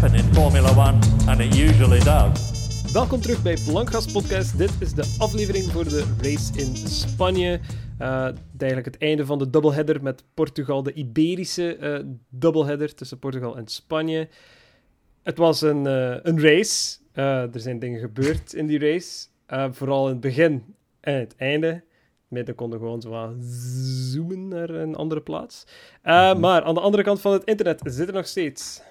happen in Formula One, and it usually does. Welkom terug bij Blankgas Podcast. Dit is de aflevering voor de race in Spanje. Uh, eigenlijk het einde van de doubleheader met Portugal, de Iberische uh, doubleheader tussen Portugal en Spanje. Het was een, uh, een race. er zijn dingen gebeurd in die race. vooral in het begin en het einde. Midden konden gewoon zo zoomen naar een andere plaats. Mm Maar aan de andere kant van het internet zit er nog steeds.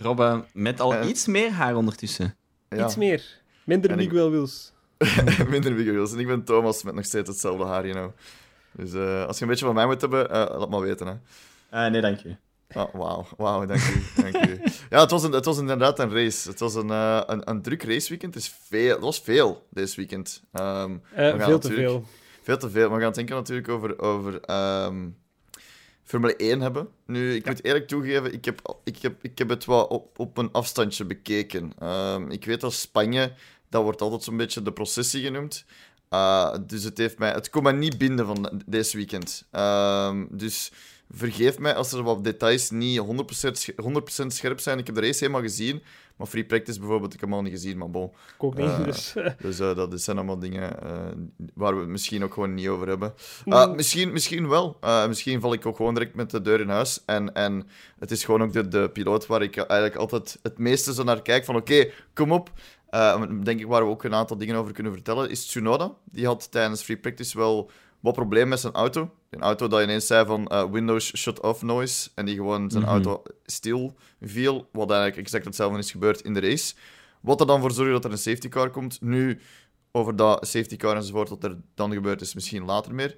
Robbe, met al iets meer haar ondertussen. Ja. Iets meer. Minder Miguel Wils. Minder Miguel Wils. En ik ben Thomas met nog steeds hetzelfde haar, you know. Dus uh, als je een beetje van mij moet hebben, uh, laat maar weten. Hè. Uh, nee, dank je. Oh, wauw, wauw, dank u. dank u. Ja, het was, een, het was inderdaad een race. Het was een, uh, een, een druk raceweekend. Het, is veel, het was veel deze weekend. Um, veel te veel. Veel te veel. Maar we gaan het denken natuurlijk over, over um, Formule 1 hebben. Nu, ik moet eerlijk toegeven, ik heb, ik heb, ik heb het wel op, op een afstandje bekeken. Um, ik weet dat Spanje, dat wordt altijd zo'n beetje de processie genoemd. Uh, dus het, heeft mij, het kon mij niet binden van deze weekend. Um, dus vergeef mij als er wat details niet 100%, 100 scherp zijn. Ik heb de race helemaal gezien. Maar free practice bijvoorbeeld, ik heb hem al niet gezien, maar bon. Ik ook niet, uh, dus... dus uh, dat zijn allemaal dingen waar we het misschien ook gewoon niet over hebben. Mm. misschien, misschien wel. misschien val ik ook gewoon direct met de deur in huis. En, en het is gewoon ook de, de piloot waar ik eigenlijk altijd het meeste zo naar kijk. Van oké, kom op. denk ik waar we ook een aantal dingen over kunnen vertellen, is Tsunoda. Die had tijdens free practice wel wat probleem met zijn auto. Een auto dat ineens zei van uh, Windows shut-off noise. En die gewoon zijn mhm. auto stil viel. Wat eigenlijk exact hetzelfde is gebeurd in de race. Wat er dan voor zorgt dat er een safety car komt. Nu, over dat safety car enzovoort, wat er dan gebeurt, is misschien later meer.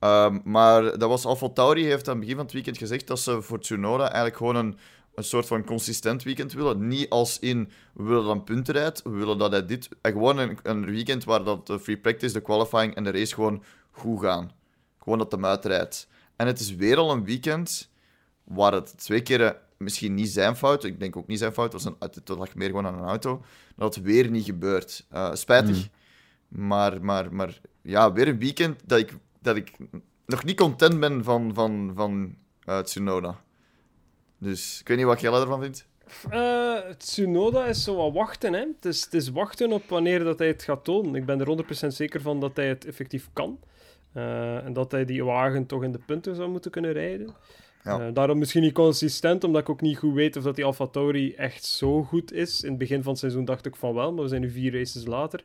Um, maar dat was Alfa Tauri heeft aan het begin van het weekend gezegd dat ze voor Tsunoda eigenlijk gewoon een, een soort van consistent weekend willen. Niet als in, we willen dan punten rijdt, we willen dat hij dit... En gewoon een, een weekend waar dat de free practice, de qualifying en de race gewoon goed gaan. Gewoon dat hem uitrijdt. En het is weer al een weekend waar het twee keren misschien niet zijn fout, ik denk ook niet zijn fout, het, was een, het lag meer gewoon aan een auto, dat het weer niet gebeurt. Uh, spijtig. Mm. Maar, maar, maar ja, weer een weekend dat ik, dat ik nog niet content ben van, van, van uh, Tsunoda. Dus ik weet niet wat jij ervan vindt. Uh, Tsunoda is zo wat wachten. Hè. Het, is, het is wachten op wanneer dat hij het gaat tonen. Ik ben er 100% zeker van dat hij het effectief kan. Uh, en dat hij die wagen toch in de punten zou moeten kunnen rijden. Ja. Uh, daarom misschien niet consistent, omdat ik ook niet goed weet of dat die AlphaTauri echt zo goed is. In het begin van het seizoen dacht ik van wel, maar we zijn nu vier races later.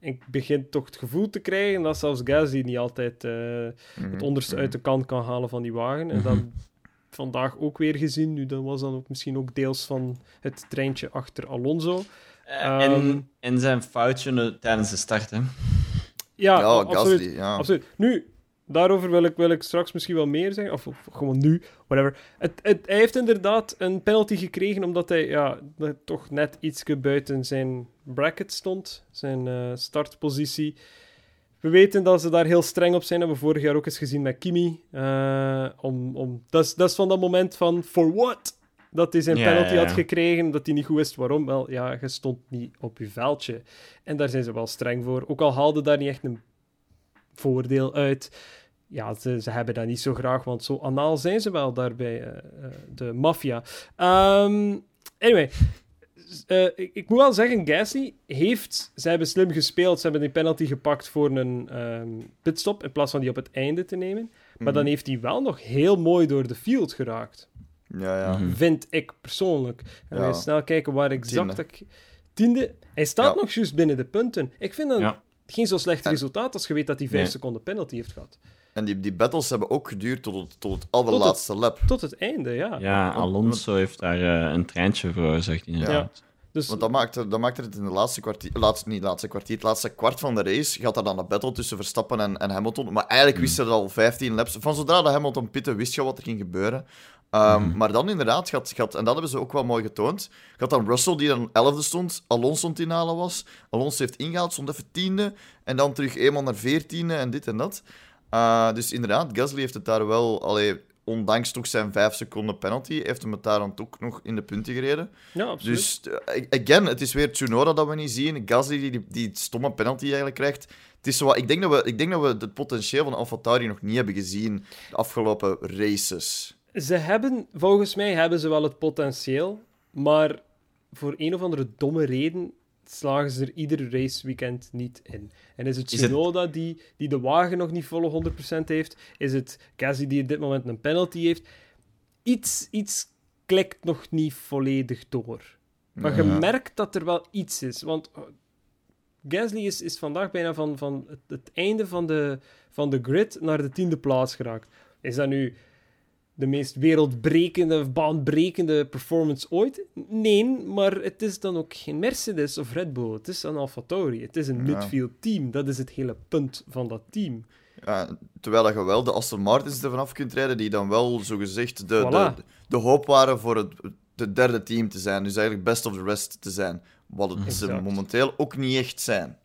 En ik begin toch het gevoel te krijgen dat zelfs Gasly niet altijd uh, mm-hmm. het onderste uit de kant kan halen van die wagen. En dat vandaag ook weer gezien. Nu, dat was dan ook misschien ook deels van het treintje achter Alonso. Uh, en, ehm, en zijn foutje tijdens de start, hè? Ja, ja absoluut, ja. absoluut. Nu, daarover wil ik, wil ik straks misschien wel meer zeggen. Of, gewoon nu, whatever. Het, het, hij heeft inderdaad een penalty gekregen omdat hij ja, toch net iets buiten zijn bracket stond. Zijn uh, startpositie. We weten dat ze daar heel streng op zijn. Dat hebben we vorig jaar ook eens gezien met Kimi. Uh, om, om, dat, is, dat is van dat moment van, for what? Dat hij zijn penalty had gekregen, dat hij niet goed wist waarom. Wel, ja, je stond niet op je veldje. En daar zijn ze wel streng voor. Ook al haalde daar niet echt een voordeel uit. Ja, ze, ze hebben dat niet zo graag, want zo anaal zijn ze wel daarbij, uh, de maffia. Um, anyway, uh, ik, ik, moet wel zeggen, Gasly heeft... Ze hebben slim gespeeld. Ze hebben die penalty gepakt voor een um, pitstop in plaats van die op het einde te nemen. Maar dan mhm. heeft hij wel nog heel mooi door de field geraakt. Ja, ja. Mhm. Vind ik persoonlijk. En ja. snel kijken waar exact ik... Tiende. Hij staat nog juist binnen de punten. Ik vind dat geen zo slecht resultaat als je weet dat hij 5 seconden penalty heeft gehad. En die, die battles hebben ook geduurd tot het, tot het allerlaatste lap. Tot het einde, ja. Ja, Alonso heeft daar uh, een treintje voor, zegt hij. Ja. Dus... Want dat maakte, dat maakte het in de laatste kwartier, laatste, niet laatste kwartier, het laatste kwart van de race, gaat er dan een battle tussen Verstappen en, en Hamilton. Maar eigenlijk mm. wisten er al 15 laps. Van zodra de Hamilton pitte, wist je wat er ging gebeuren. Um, mm. Maar dan inderdaad, gaat, gaat, en dat hebben ze ook wel mooi getoond, gaat dan Russell, die dan 11e stond, Alonso in halen was. Alonso heeft ingehaald, stond even tiende, en dan terug eenmaal naar veertiende en dit en dat. Uh, dus inderdaad, Gasly heeft het daar wel, allee, ondanks toch zijn 5 seconden penalty, heeft hem het daar dan ook nog in de punten gereden. Ja, absoluut. Dus, uh, again, het is weer Tsunoda dat we niet zien. Gasly die, die, die stomme penalty eigenlijk krijgt. Het is zo, ik, denk dat we, ik denk dat we het potentieel van AlphaTauri nog niet hebben gezien de afgelopen races. Ze hebben, volgens mij hebben ze wel het potentieel, maar voor een of andere domme reden slagen ze er ieder raceweekend niet in. En is het Tsunoda die, die de wagen nog niet volle 100% heeft? Is het Gasly die op dit moment een penalty heeft? Iets, iets klikt nog niet volledig door. Maar je merkt dat er wel iets is. Want oh, Gasly is, is vandaag bijna van, van het, het, einde van de, van de grid naar de tiende plaats geraakt. Is dat nu de meest wereldbrekende, baanbrekende performance ooit? Nee, maar het is dan ook geen Mercedes of Red Bull. Het is een AlphaTauri. Het is een midfield team. Dat is het hele punt van dat team. Ja, terwijl je wel de Aston Martins ervan af kunt rijden, die dan wel zogezegd de, de, de hoop waren voor het de derde team te zijn. Dus eigenlijk best of the rest te zijn. Wat het ze momenteel ook niet echt zijn.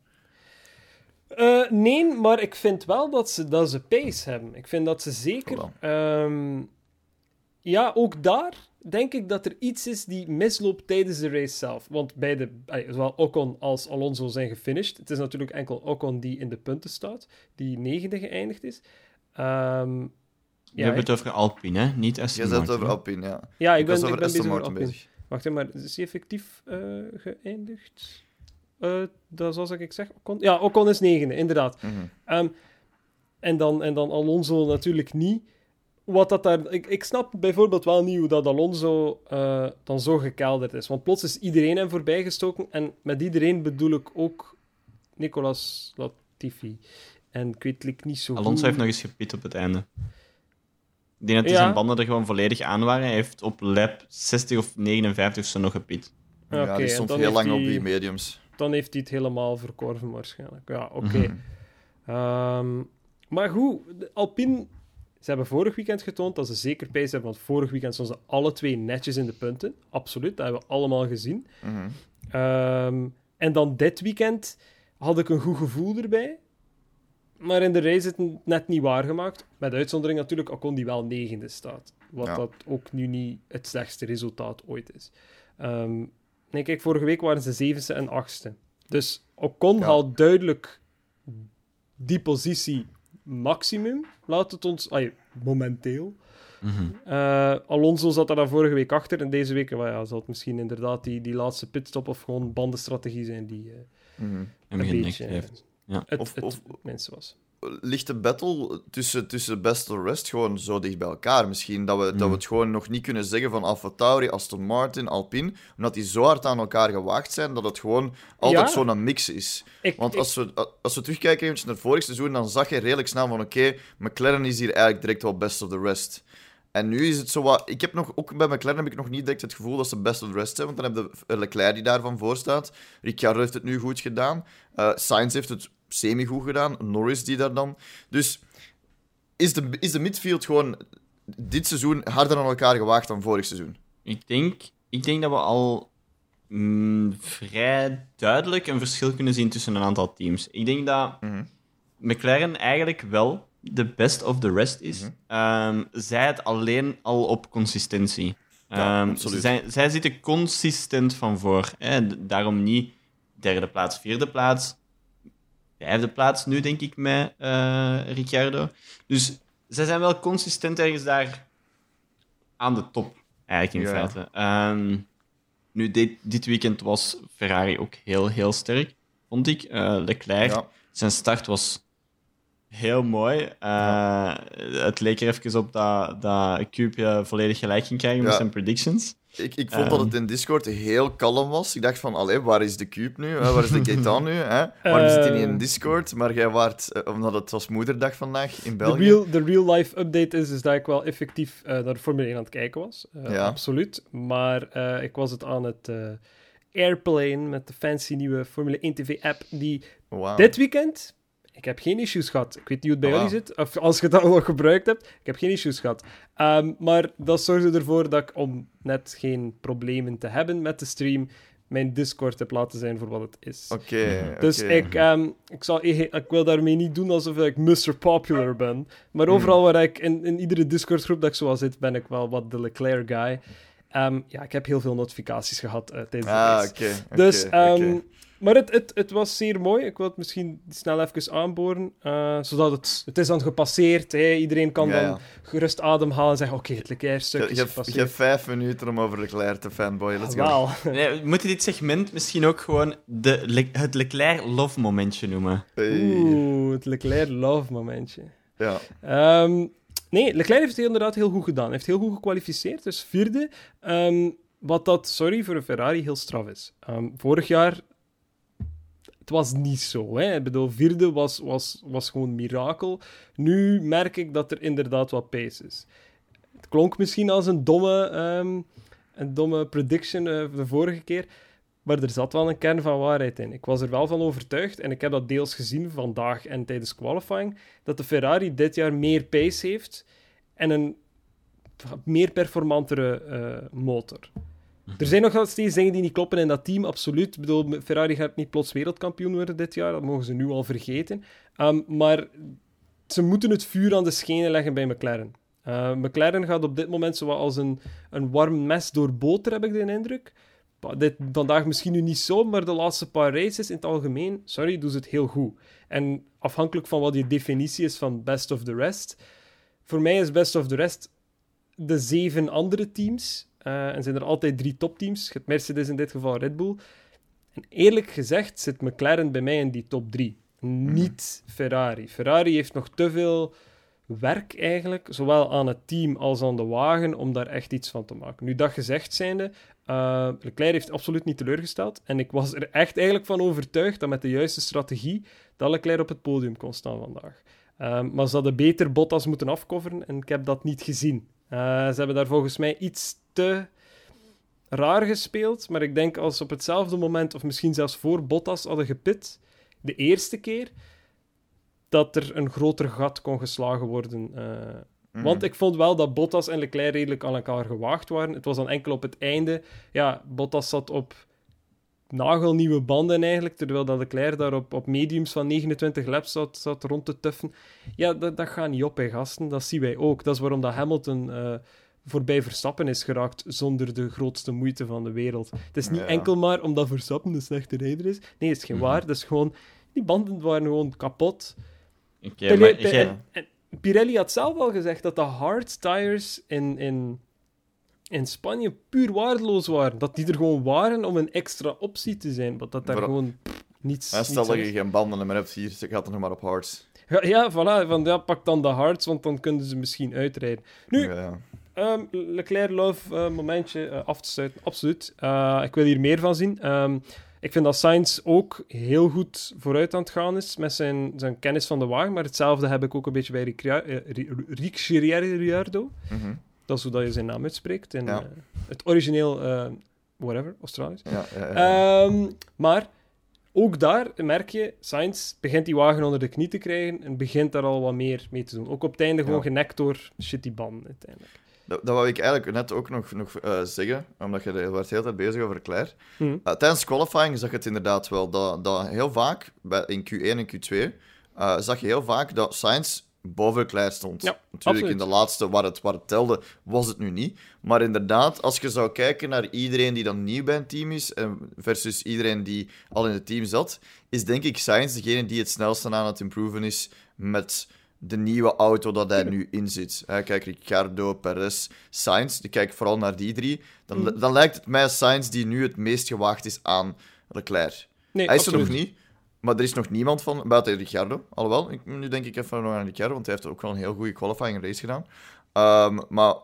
Uh, nee, maar ik vind wel dat ze, dat ze pace hebben. Ik vind dat ze zeker. Ehm, ja, ook daar denk ik dat er iets is die misloopt tijdens de race zelf. Want beide, zowel Ocon als Alonso zijn gefinished. Het is natuurlijk enkel Ocon die in de punten staat, die negende geëindigd is. Um, we hebben het over Alpine, hè? niet Aston Je zet over Alpine, ja. Ja, ik ben, ik ben, ik ben bezig over Alpine. Bezig. Wacht even, maar is hij effectief uh, geëindigd? Uh, dat zoals ik zeg, Ocon? Ja, Ocon is negende, inderdaad. Mm -hmm. um, en, dan, en dan Alonso natuurlijk niet. Wat dat daar, ik, ik snap bijvoorbeeld wel niet hoe dat Alonso uh, dan zo gekelderd is. Want plots is iedereen hem voorbijgestoken. En met iedereen bedoel ik ook Nicolas Latifi. En ik weet niet zo Alonso heeft nog eens gepit op het einde. Ik denk dat zijn banden er gewoon volledig aan waren. Hij heeft op lap 60 of 59 zo nog gepiet. Ja, die stond heel lang op die mediums. Dan heeft hij het helemaal verkorven waarschijnlijk. Ja, oké. Mhm. Ehm, maar goed, Alpine... Ze hebben vorig weekend getoond dat ze zeker pace hebben, want vorig weekend stonden ze alle twee netjes in de punten. Absoluut, dat hebben we allemaal gezien. Mhm. Ehm, en dan dit weekend had ik een goed gevoel erbij. Maar in de race is het net niet waargemaakt. Met uitzondering natuurlijk Ocon die wel negende staat. Wat dat ook nu niet het slechtste resultaat ooit is. Um, nee, kijk, vorige week waren ze zevende en achtste. Dus Ocon ja. haalt duidelijk die positie maximum. Laat het ons... Ay, momenteel. Mm Alonso zat daar vorige week achter. En deze week well, ja, zal het misschien inderdaad die, die laatste pitstop of gewoon bandenstrategie zijn die uh, mm -hmm. een beetje... heeft. Ja. Het, of, of mensen was. Ligt de battle tussen, tussen best en rest gewoon zo dicht bij elkaar misschien? Dat we, dat we hmm. het gewoon nog niet kunnen zeggen van Alfa Tauri, Aston Martin, Alpine. Omdat die zo hard aan elkaar gewaagd zijn dat het gewoon altijd ja. zo'n mix is. Want als, we, als we terugkijken naar het vorige seizoen, dan zag je redelijk snel van oké, McLaren is hier eigenlijk direct wel best of the rest. En nu is het zo wat... Ik heb nog, ook bij McLaren heb ik nog niet direct het gevoel dat ze best of the rest zijn. Want dan heb je Leclerc die daarvan voor staat. Ricciardo heeft het nu goed gedaan. Uh, Sainz heeft het semi-goed gedaan. Norris die daar dan. Dus is de, is de midfield gewoon dit seizoen harder aan elkaar gewaagd dan vorig seizoen? Ik denk, ik denk dat we al mm, vrij duidelijk een verschil kunnen zien tussen een aantal teams. Ik denk dat mhm. McLaren eigenlijk wel de best of the rest is. Mm -hmm. zij het alleen al op consistentie. Ja, um, zij, zij zitten consistent van voor. Hè? Daarom niet derde plaats, vierde plaats vijfde plaats nu, denk ik, met uh, Ricciardo. Dus zij zijn wel consistent ergens daar aan de top, eigenlijk in feite. Ehm, nu, dit, dit weekend was Ferrari ook heel, heel sterk, vond ik. Uh, Leclerc, zijn start was heel mooi. Uh, Het leek er even op dat, dat Cube volledig gelijk ging krijgen met zijn predictions. Ik, ik vond dat het ehm. in Discord heel kalm was. Ik dacht van, allee, waar is de Cube nu? Waar is de Gaetan nu? Hè? Waarom zit hij niet in ehm. Discord? Maar jij waart, uh, omdat het was moederdag vandaag in België. De real, de real life update is, is dat ik wel effectief uh, naar de Formule 1 aan het kijken was. Uh, ja. Absoluut. Maar ik was het aan het airplane met de fancy nieuwe Formule 1 TV-app die wow. dit weekend ik heb geen issues gehad. Ik weet niet hoe het bij jullie zit, of als je dat al gebruikt hebt. Ik heb geen issues gehad. Um, maar dat zorgde ervoor dat ik, om net geen problemen te hebben met de stream, mijn Discord heb laten zijn voor wat het is. Oké. dus ik, um, ik, zal, ik, wil daarmee niet doen alsof ik Mr. Popular ben. Maar hmm. overal waar ik in, in iedere Discord-groep dat ik zo zit, ben ik wel wat de Leclerc guy. Um, ja, ik heb heel veel notificaties gehad uh, tijdens de ah, oké. dus maar het, het, het was zeer mooi. Ik wil het misschien snel even aanboren. Uh, zodat het... Het is dan gepasseerd. Hè. Iedereen kan dan gerust ademhalen en zeggen... Oké, het Leclerc-stuk is gepasseerd. Je hebt vijf minuten om over Leclerc te fanboyen. Let's ah, Nee, we moeten dit segment misschien ook gewoon de het Leclerc-love-momentje noemen. Oeh, het Leclerc-love-momentje. Ja. Um, nee, Leclerc heeft het inderdaad heel goed gedaan. Hij heeft heel goed gekwalificeerd, dus vierde. Um, wat dat, sorry, voor een Ferrari heel straf is. Um, vorig jaar het was niet zo. Hè. Ik bedoel, vierde was, was, was gewoon mirakel. Nu merk ik dat er inderdaad wat pace is. Het klonk misschien als een domme, um, een domme prediction uh, de vorige keer. Maar er zat wel een kern van waarheid in. Ik was er wel van overtuigd, en ik heb dat deels gezien vandaag en tijdens qualifying, dat de Ferrari dit jaar meer pace heeft en een meer performantere uh, motor. Er zijn nog steeds dingen die niet kloppen in dat team, absoluut. Ik bedoel, Ferrari gaat niet plots wereldkampioen worden dit jaar, dat mogen ze nu al vergeten. Um, maar ze moeten het vuur aan de schenen leggen bij McLaren. Uh, McLaren gaat op dit moment zo als een, een warm mes door boter, heb ik de indruk. Dit, vandaag misschien nu niet zo, maar de laatste paar races in het algemeen, sorry, doen ze het heel goed. En afhankelijk van wat je definitie is van best of the rest, voor mij is best of the rest de zeven andere teams uh, en zijn er altijd drie topteams. Het Mercedes in dit geval Red Bull. En eerlijk gezegd zit McLaren bij mij in die top drie. Niet Ferrari. Ferrari heeft nog te veel werk eigenlijk, zowel aan het team als aan de wagen, om daar echt iets van te maken. Nu, dat gezegd zijnde, uh, Leclerc heeft absoluut niet teleurgesteld. En ik was er echt eigenlijk van overtuigd dat met de juiste strategie, dat Leclerc op het podium kon staan vandaag. Uh, maar ze hadden beter Bottas moeten afcoveren en ik heb dat niet gezien. Uh, ze hebben daar volgens mij iets te raar gespeeld. Maar ik denk als ze op hetzelfde moment, of misschien zelfs voor Bottas hadden gepit, de eerste keer, dat er een groter gat kon geslagen worden. Uh, Want ik vond wel dat Bottas en Leclerc redelijk aan elkaar gewaagd waren. Het was dan enkel op het einde. Ja, Bottas zat op nagelnieuwe banden eigenlijk, terwijl dat Leclerc daar op, op mediums van 29 laps zat, zat rond te tuffen. Ja, dat, dat gaat niet op, hè, gasten. Dat zien wij ook. Dat is waarom dat Hamilton uh, voorbij Verstappen is geraakt zonder de grootste moeite van de wereld. Het is niet enkel maar omdat Verstappen een slechte rijder is. Nee, het is geen mhm. waar. Dat is gewoon... Die banden waren gewoon kapot. Okay, maar, Pirelli had zelf al gezegd dat de hard tires in, in in Spanje puur waardeloos waren. Dat die er gewoon waren om een extra optie te zijn. Maar dat daar gewoon niets... Ja, stel dat je geen banden meer hebt hier, gaat er nog maar op hards. Ja, ja, voilà. Van, ja, pak dan de hards, want dan kunnen ze misschien uitrijden. Nu, ja, Um, Leclerc Love uh, momentje uh, af te sluiten. Absoluut. Uh, ik wil hier meer van zien. Um, ik vind dat Sainz ook heel goed vooruit aan het gaan is met zijn, zijn kennis van de wagen. Maar hetzelfde heb ik ook een beetje bij Ricciardo. Mm -hmm. Dat is hoe dat je zijn naam uitspreekt. In, ja. het origineel, whatever, Australisch. Ja, ja, um, maar ook daar merk je, Sainz begint die wagen onder de knie te krijgen en begint daar al wat meer mee te doen. Ook op het einde gewoon genekt door shitty banden uiteindelijk. Dat, dat wou ik eigenlijk net ook nog, nog uh, zeggen, omdat je de hele tijd bezig over Claire. Hmm. Uh, tijdens qualifying zag je het inderdaad wel dat, dat heel vaak, bij, in Q1 en Q2, uh, eh, zag je heel vaak dat Sainz boven Claire stond. Ja, Natuurlijk, in de laatste waar het, waar het telde, was het nu niet. Maar inderdaad, als je zou kijken naar iedereen die dan nieuw bij een team is, versus iedereen die al in het team zat, is denk ik Sainz degene die het snelste aan het improven is met de nieuwe auto dat hij nu in zit. Kijk, Ricardo, Perez, Sainz, ik kijk vooral naar die drie. Dan, mm. dan lijkt het mij Sainz die nu het meest gewaagd is aan Leclerc. Nee, hij is er nog niet, maar er is nog niemand van, buiten Ricciardo. Alhoewel, ik, nu denk ik even nog aan Ricciardo, want hij heeft ook wel een heel goede qualifying race gedaan. Um, maar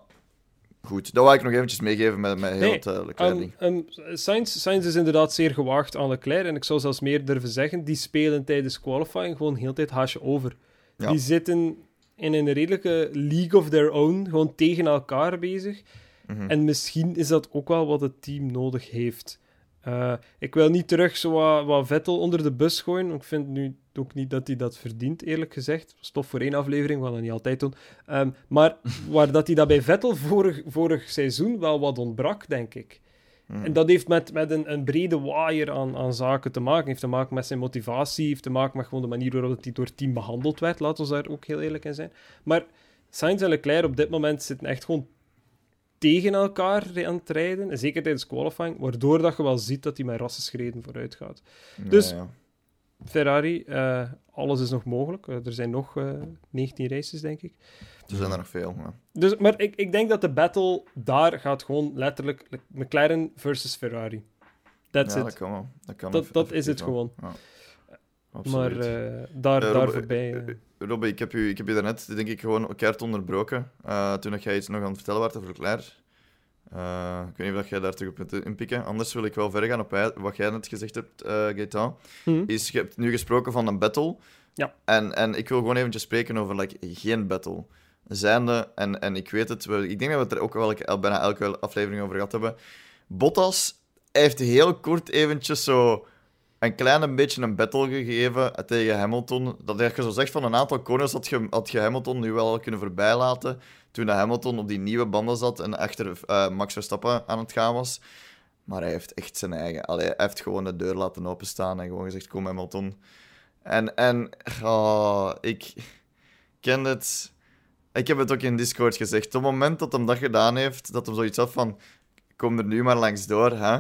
goed, dat wil ik nog eventjes meegeven met, met heel nee, het uh, Leclerc-ding. Um, um, Sainz, Sainz is inderdaad zeer gewaagd aan Leclerc. En ik zou zelfs meer durven zeggen, die spelen tijdens qualifying gewoon heel tijd haasje over. Die zitten in een redelijke league of their own, gewoon tegen elkaar bezig. Mhm. En misschien is dat ook wel wat het team nodig heeft. Uh, ik wil niet terug zo wat, wat, Vettel onder de bus gooien. Ik vind nu ook niet dat hij dat verdient, eerlijk gezegd. Stof voor één aflevering, wat dat niet altijd doen. Um, maar waar dat hij dat bij Vettel vorig, vorig seizoen wel wat ontbrak, denk ik. En dat heeft met, met een, een brede waaier aan, aan zaken te maken. Heeft te maken met zijn motivatie, heeft te maken met gewoon de manier waarop hij door het team behandeld werd. Laten we daar ook heel eerlijk in zijn. Maar Sainz en Leclerc op dit moment zitten echt gewoon tegen elkaar aan het rijden, en zeker tijdens qualifying, waardoor dat je wel ziet dat hij met rassenschreden vooruit gaat. dus ja. Ferrari, uh, alles is nog mogelijk. Uh, er zijn nog uh, 19 races, denk ik. Er zijn er nog veel. Ja. Dus, maar ik, ik denk dat de battle daar gaat gewoon letterlijk McLaren versus Ferrari. That's ja, it. dat kan wel. Dat, kan dat, dat is het gewoon. Ja. Maar uh, daar, uh, daar voorbij. Robbe, ik heb u, ik heb u daarnet, denk ik, gewoon elkaar onderbroken. Toen jij iets nog aan het vertellen was over Claire. ik weet niet of jij daar terug op kunt inpikken. Anders wil ik wel verder gaan op wat jij net gezegd hebt, uh, Gaetan. Hmm. Is, je hebt nu gesproken van een battle. Ja. En, en ik wil gewoon eventjes spreken over like, geen battle. Zijnde, en, en ik weet het, ik denk dat we het er ook wel bijna elke aflevering over gehad hebben. Bottas heeft heel kort eventjes zo een klein beetje een battle gegeven tegen Hamilton. Dat je zo zegt van een aantal corners had je, had je Hamilton nu wel kunnen voorbijlaten. Toen Hamilton op die nieuwe banden zat en achter uh, Max Verstappen aan het gaan was. Maar hij heeft echt zijn eigen. Allee, hij heeft gewoon de deur laten openstaan en gewoon gezegd: Kom Hamilton. En, en oh, ik ken het. Ik heb het ook in Discord gezegd. Op het moment dat hem dat gedaan heeft, dat hem zoiets had van: Kom er nu maar langs door, hè?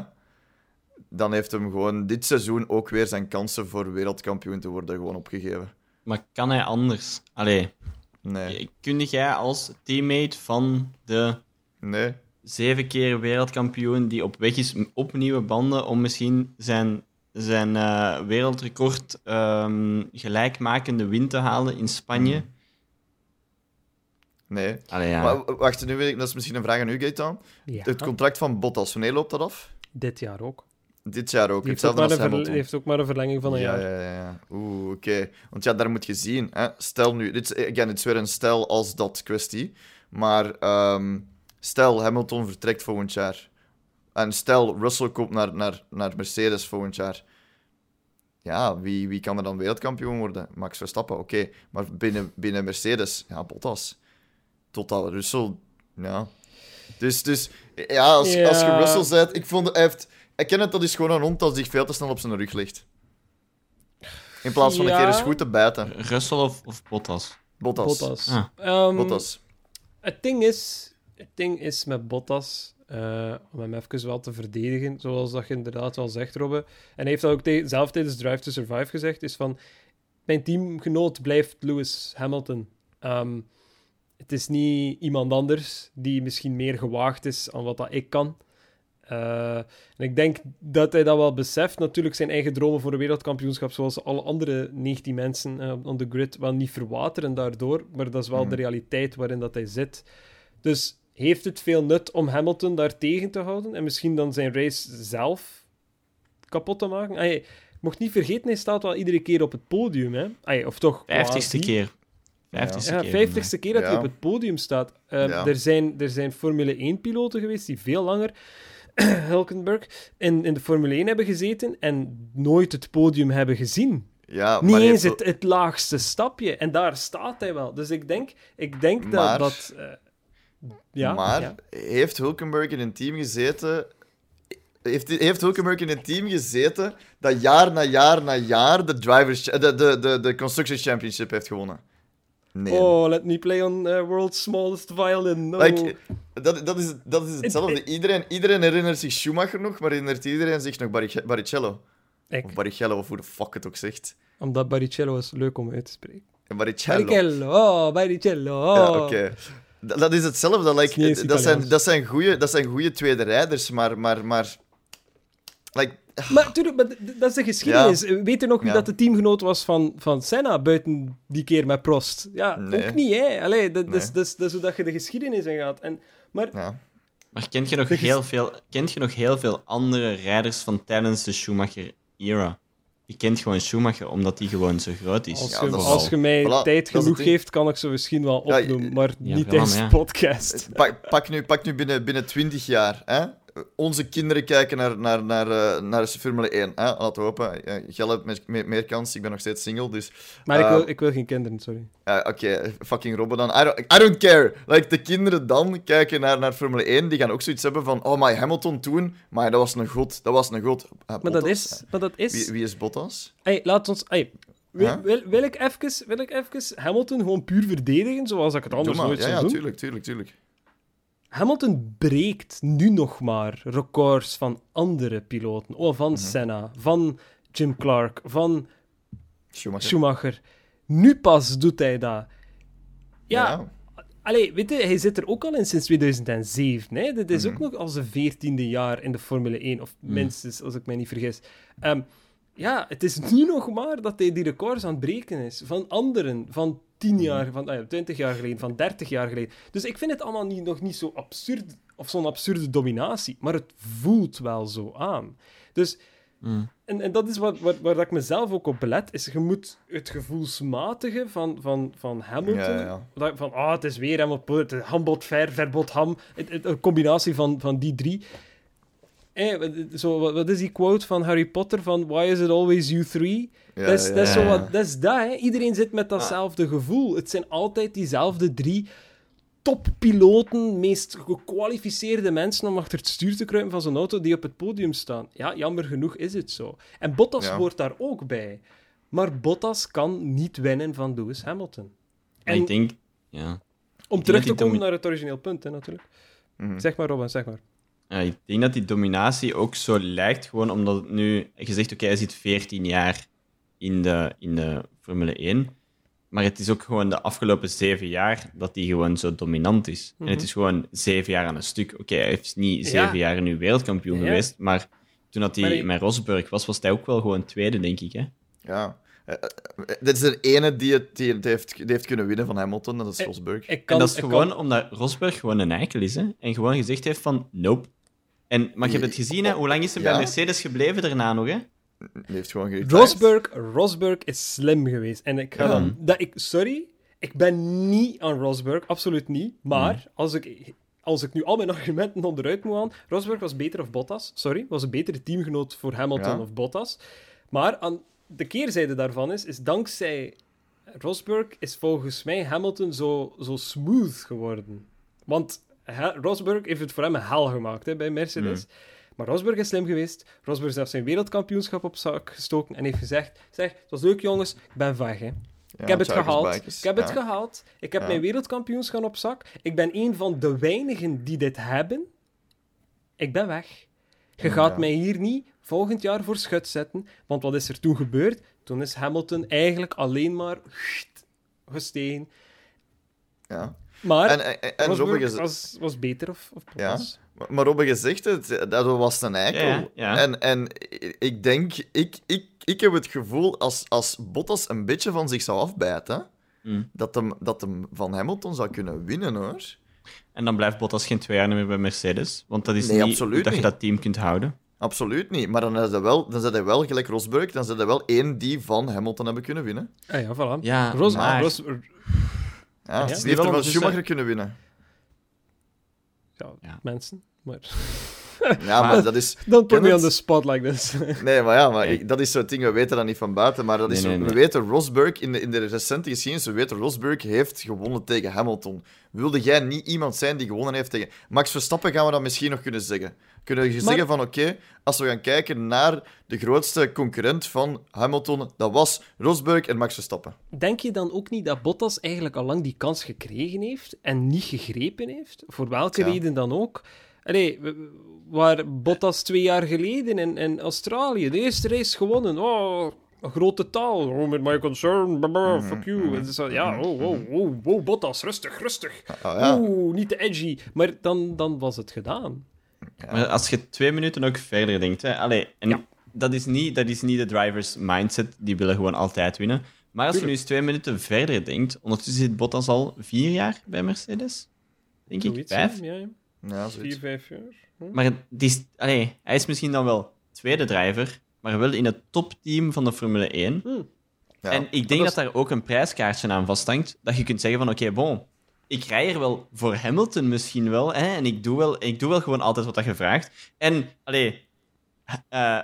dan heeft hem gewoon dit seizoen ook weer zijn kansen voor wereldkampioen te worden gewoon opgegeven. Maar kan hij anders? Allee. Nee. Kun jij als teammate van de nee. zeven keer wereldkampioen die op weg is op nieuwe banden om misschien zijn, zijn uh, wereldrecord um, gelijkmakende win te halen in Spanje? Hmm. Nee. Allee, ja. maar, wacht, nu weet ik, dat is misschien een vraag aan u, Gaetan. Ja. Het contract van Bottas, wanneer loopt dat af? Dit jaar ook. Dit jaar ook. Heeft ook, als heeft ook maar een verlenging van een ja, jaar. Ja, ja, ja. Oeh, oké. Want ja, daar moet je zien. Hè. Stel nu... Dit is, again, het is weer een stel als dat kwestie. Maar um, stel, Hamilton vertrekt volgend jaar. En stel, Russell komt naar, naar, naar Mercedes volgend jaar. Ja, wie, wie kan er dan wereldkampioen worden? Max Verstappen, oké. Maar binnen, binnen Mercedes, ja, Bottas. Totdat Russell... Ja. Dus, dus ja, als, ja. als je Russell zet, ik vond, hij heeft ik ken het, dat is gewoon een hond dat zich veel te snel op zijn rug ligt. In plaats van een keer eens goed te bijten. Russell of, of Bottas? Bottas. Bottas. Ah. Um, Bottas. Het ding is, het ding is met Bottas, uh, om hem even wel te verdedigen, zoals dat je inderdaad wel zegt, Robbe. En hij heeft dat ook te zelf tijdens Drive to Survive gezegd, is van, mijn teamgenoot blijft Lewis Hamilton. Um, het is niet iemand anders die misschien meer gewaagd is aan wat dat ik kan. Uh, en ik denk dat hij dat wel beseft. Natuurlijk zijn eigen dromen voor een wereldkampioenschap, zoals alle andere 19 mensen uh, on the grid, wel niet verwateren daardoor. Maar dat is wel de mhm. realiteit waarin dat hij zit. Dus heeft het veel nut om Hamilton daar tegen te houden en misschien dan zijn race zelf kapot te maken? Ay, mocht niet vergeten, hij staat wel iedere keer op het podium. Hè? Ay, of toch? Vijftigste keer. Vijftigste ja, keer. vijftigste keer dat hij op het podium staat. Uh, er, zijn, er zijn Formule 1-piloten geweest die veel langer Hulkenberg, in, in de Formule 1 hebben gezeten en nooit het podium hebben gezien. Ja, Niet eens het, het laagste stapje. En daar staat hij wel. Dus ik denk, ik denk dat... dat uh, ja, maar ja. heeft Hulkenberg in een team gezeten... Heeft, heeft Hulkenberg in een team gezeten dat jaar na jaar na jaar de, drivers, de, de, de, de Construction Championship heeft gewonnen? Nee. Oh, let me play on uh, world's smallest violin. No. Like, dat, dat, is, dat is hetzelfde. Iedereen, iedereen herinnert zich Schumacher nog, maar herinnert iedereen zich nog Baricello. Ik. Of Baricello, of hoe de fuck het ook zegt. Omdat Baricello is leuk om uit te spreken. Baricello. Baricello, oh, Baricello. Ja, oké. Dat, dat, is hetzelfde. Like, dat, zijn, dat, zijn goede, dat zijn goede tweede rijders, maar... maar, maar like, maar, dat is de geschiedenis. Ja. Weet je nog wie dat de teamgenoot was van, van Senna buiten die keer met Prost? Ja, ook niet, hè? Allee, dat, nee. is, dat, is, dat is hoe dat je de geschiedenis in gaat. En, maar, ja. maar kent je, nog heel veel, kent je nog heel veel andere rijders van tijdens de Schumacher-era? Je kent gewoon Schumacher omdat hij gewoon zo groot is. Als je, als je mij tijd genoeg geeft, kan ik ze misschien wel opnoemen, maar niet tijdens de podcast. Pak, pak, nu, pak nu binnen, binnen 20 jaar, hè? Onze kinderen kijken naar, naar, naar, uh, naar Formule 1. Hè? Laten we hopen. Uh, hebt meer, meer, kans. Ik ben nog steeds single, dus... Maar ik, wil, eh, ik wil geen kinderen, sorry. Oké, fucking Robben dan. I don't, I don't care. Like, de kinderen dan kijken naar, naar Formule 1, die gaan ook zoiets hebben van... Oh, my Hamilton toen, maar dat was een god. Dat was een god. maar, dat is, maar dat is... Wie, wie is Bottas? Hey, laat ons... Hey. Wil, wil, wil, ik even, wil ik even Hamilton gewoon puur verdedigen, zoals ik het anders nooit zou ja, doen? Ja, tuurlijk, tuurlijk, tuurlijk. Hamilton breekt nu nog maar records van andere piloten. Oh, van mhm. Senna, van Jim Clark, van Schumacher. Schumacher. Nu pas doet hij dat. Ja. Allee, weet je, hij zit er ook al in sinds 2007. Hè? Dit is ook mhm. nog al zijn veertiende jaar in de Formule 1, of mhm. minstens, als ik mij niet vergis. Ehm, ja, het is nu nog maar dat hij die records aan het breken is. Van anderen, van 10 mhm. jaar, van ah ja, 20 jaar geleden, van 30 jaar geleden. Dus ik vind het allemaal niet, nog niet zo absurd, of zo'n absurde dominatie. Maar het voelt wel zo aan. Dus Mm. En, en dat is wat, wat, waar ik mezelf ook op belet, is je moet het gevoelsmatige van, van, van Hamilton, van ah, het is weer Hamilton, hambot ver, verbod ham, een combinatie van, van die drie. Eh, zo, wat, is die quote van Harry Potter van Why is it always you three? dat, is, dat, is zo wat, dat is dat, hè. Iedereen zit met datzelfde gevoel. Het zijn altijd diezelfde drie toppiloten, meest gekwalificeerde mensen om achter het stuur te kruipen van zo'n auto die op het podium staan. Ja, jammer genoeg is het zo. En Bottas hoort daar ook bij. Maar Bottas kan niet winnen van Lewis Hamilton. En ik denk, ja. Om terug te komen naar het origineel punt, hè, natuurlijk. Mhm. Zeg maar, Robin, zeg maar. Ja, ik denk dat die dominatie ook zo lijkt, gewoon omdat het nu... Je zegt, oké, hij zit 14 jaar in de, in de Formule 1. Maar het is ook gewoon de afgelopen zeven jaar dat hij gewoon zo dominant is. En het is gewoon zeven jaar aan een stuk. Oké, hij is niet zeven jaar nu wereldkampioen geweest, maar toen dat hij met Rosberg was, was hij ook wel gewoon tweede, denk ik. Hè? Ja. Uh, dit is de ene die het, die het heeft, die heeft kunnen winnen van Hamilton, dat is Rosberg. en dat is gewoon kan... omdat Rosberg gewoon een eikel is. Hè? En gewoon gezegd heeft van, nope. En, maar je hebt het gezien, hè? hoe lang is hij bij Mercedes gebleven daarna nog? Hè? heeft gewoon Rosberg, Rosberg is slim geweest. En ik ga dan... Dat ik, sorry, ik ben niet aan Rosberg, absoluut niet. Maar als, ik, als ik nu al mijn argumenten onderuit moet aan... Rosberg was beter of Bottas, sorry. Was een betere teamgenoot voor Hamilton of Bottas. Maar aan de keerzijde daarvan is, is dankzij Rosberg is volgens mij Hamilton zo, zo smooth geworden. Want Rosberg heeft het voor hem een hel gemaakt hè, bij Mercedes. Mm. Maar Rosberg is slim geweest. Rosberg heeft zijn wereldkampioenschap op zak gestoken en heeft gezegd: Zeg, het was leuk jongens, ik ben weg. Hè. ik heb het gehaald. Ik heb het gehaald. Ik heb mijn wereldkampioenschap op zak. Ik ben een van de weinigen die dit hebben. Ik ben weg. Je gaat mij hier niet volgend jaar voor schut zetten. Want wat is er toen gebeurd? Toen is Hamilton eigenlijk alleen maar gestegen. Ja. Maar en, en, was, was beter of, of ja. Maar Robbe gezegd het, dat was een eikel. En, en ik denk, ik, ik, ik heb het gevoel, als, als Bottas een beetje van zich zou afbijten, mm. dat, hem, dat hem van Hamilton zou kunnen winnen, hoor. En dan blijft Bottas geen twee jaar meer bij Mercedes, want dat is niet dat je dat team kunt houden. Absoluut niet. Maar dan is hij wel, dan hij wel gelijk Rosberg, dan is hij wel één die van Hamilton hebben kunnen winnen. Ah ja, voilà. Ja, Ros maar... Ros ja, die heeft er van Schumacher kunnen winnen ja, mensen. Maar... Ja, maar dat is... Don't put me on the spot like this. nee, maar ja, maar dat is zo'n ding, we weten dat niet van buiten, maar dat is we weten Rosberg, in de, in de recente geschiedenis, we weten Rosberg heeft gewonnen tegen Hamilton. Wilde jij niet iemand zijn die gewonnen heeft tegen... Max Verstappen gaan we dat misschien nog kunnen zeggen. Kunnen we zeggen van, oké, als we gaan kijken naar de grootste concurrent van Hamilton, dat was Rosberg en Max Verstappen. Denk je dan ook niet dat Bottas eigenlijk al lang die kans gekregen heeft en niet gegrepen heeft? Voor welke reden dan ook? Allee, waar Bottas twee jaar geleden in, in Australië de eerste race gewonnen. Oh, een grote taal. Oh, met my concern. Blah, mhm, fuck you. Mhm. ja, oh, oh, oh, oh, Bottas, rustig, rustig. Oh, Oeh, niet te edgy. Maar dan, dan was het gedaan. Maar als je twee minuten ook verder denkt, hè, allee, en dat, is niet, dat is niet de drivers mindset, die willen gewoon altijd winnen. Maar als je nu eens twee minuten verder denkt, ondertussen zit Bottas al vier jaar bij Mercedes. Denk ik, vijf? Ja, ja. vier, vijf jaar. Hm. Maar die is, allee, hij is misschien dan wel tweede driver, maar wel in het topteam van de Formule 1. Hm. Ja. En ik denk dat, daar ook een prijskaartje aan vasthangt, dat je kunt zeggen van, oké, bon, ik rij er wel voor Hamilton misschien wel, hè, en ik doe wel, ik doe wel gewoon altijd wat dat je vraagt. En, allee, uh,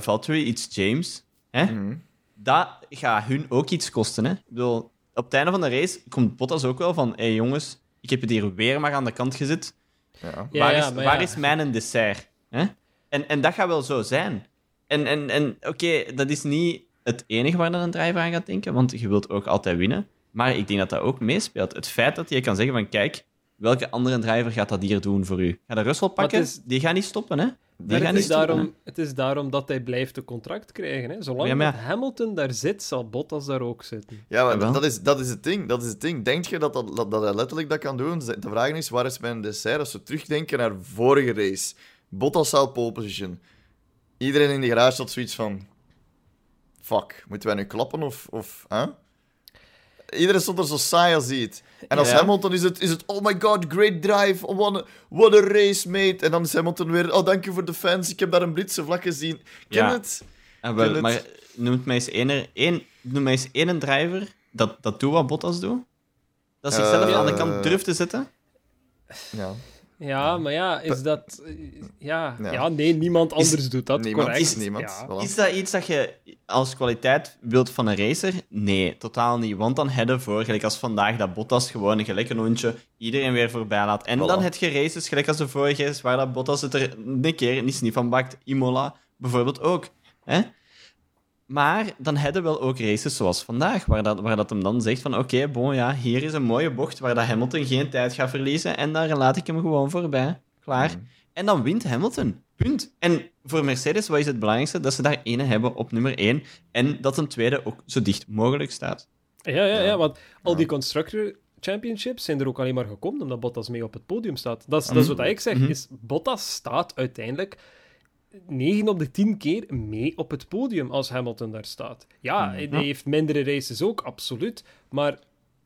Valtteri, iets James, hè, mhm. dat gaat hun ook iets kosten. Hè. Ik bedoel, op het einde van de race komt Bottas ook wel van, hé hey, jongens, ik heb het hier weer maar aan de kant gezet. Ja. Waar, is, waar is mijn dessert? Hè? En, en dat gaat wel zo zijn. En, en, en oké, dat is niet het enige waar een driver aan gaat denken, want je wilt ook altijd winnen. Maar ik denk dat dat ook meespeelt. Het feit dat je kan zeggen van, kijk, welke andere driver gaat dat hier doen voor u? Ga de Russell pakken? Die gaat niet stoppen, hè? Die gaat het, niet is daarom, het is daarom dat hij blijft een contract krijgen. Hè? Zolang ja, maar... Hamilton daar zit, zal Bottas daar ook zitten. Ja, maar dat, is, dat is het ding. Dat is het ding. Denk je dat, dat, dat hij letterlijk dat kan doen? De vraag is, waar is mijn dessert? Als we terugdenken naar vorige race. Bottas zou pole position. Iedereen in de garage had zoiets van... Fuck, moeten wij nu klappen of... of huh? Iedereen stond er zo saai als iets. En als Hamilton is het, is het... Oh my god, great drive. What a, what a race, mate. En dan is Hamilton weer... Oh, dank je voor de fans. Ik heb daar een Britse vlag gezien. Ken het? Ah, wel, maar noem mij eens één, één, noem mij eens één driver dat, dat doet wat Bottas doet. Dat zichzelf uh, aan de kant durft te zetten. Ja. Ja, maar ja, is dat... Ja, ja. nee, niemand anders doet dat. Niemand, correct. Is, niemand, is dat iets dat je als kwaliteit wilt van een racer? Nee, totaal niet. Want dan hebben voor, gelijk als vandaag, dat Bottas gewoon een gelijk een hondje iedereen weer voorbij laat. En dan het je races, gelijk als de vorige is, waar dat Bottas het er een keer niet, niet van bakt. Imola bijvoorbeeld ook. Hè? Maar dan hebben we wel ook races zoals vandaag, waar dat, waar dat hem dan zegt van oké, bon ja, hier is een mooie bocht waar dat Hamilton geen tijd gaat verliezen en daar laat ik hem gewoon voorbij. Klaar. Mm. En dan wint Hamilton. Punt. En voor Mercedes, wat is het belangrijkste? Dat ze daar ene hebben op nummer 1 en dat een tweede ook zo dicht mogelijk staat. Ja, ja, ja, want al die Constructor Championships zijn er ook alleen maar gekomen omdat Bottas mee op het podium staat. Dat is, dat is wat ik zeg. Mhm. is, Bottas staat uiteindelijk 9 op de 10 keer mee op het podium als Hamilton daar staat. Ja, hij heeft mindere races ook, absoluut. Maar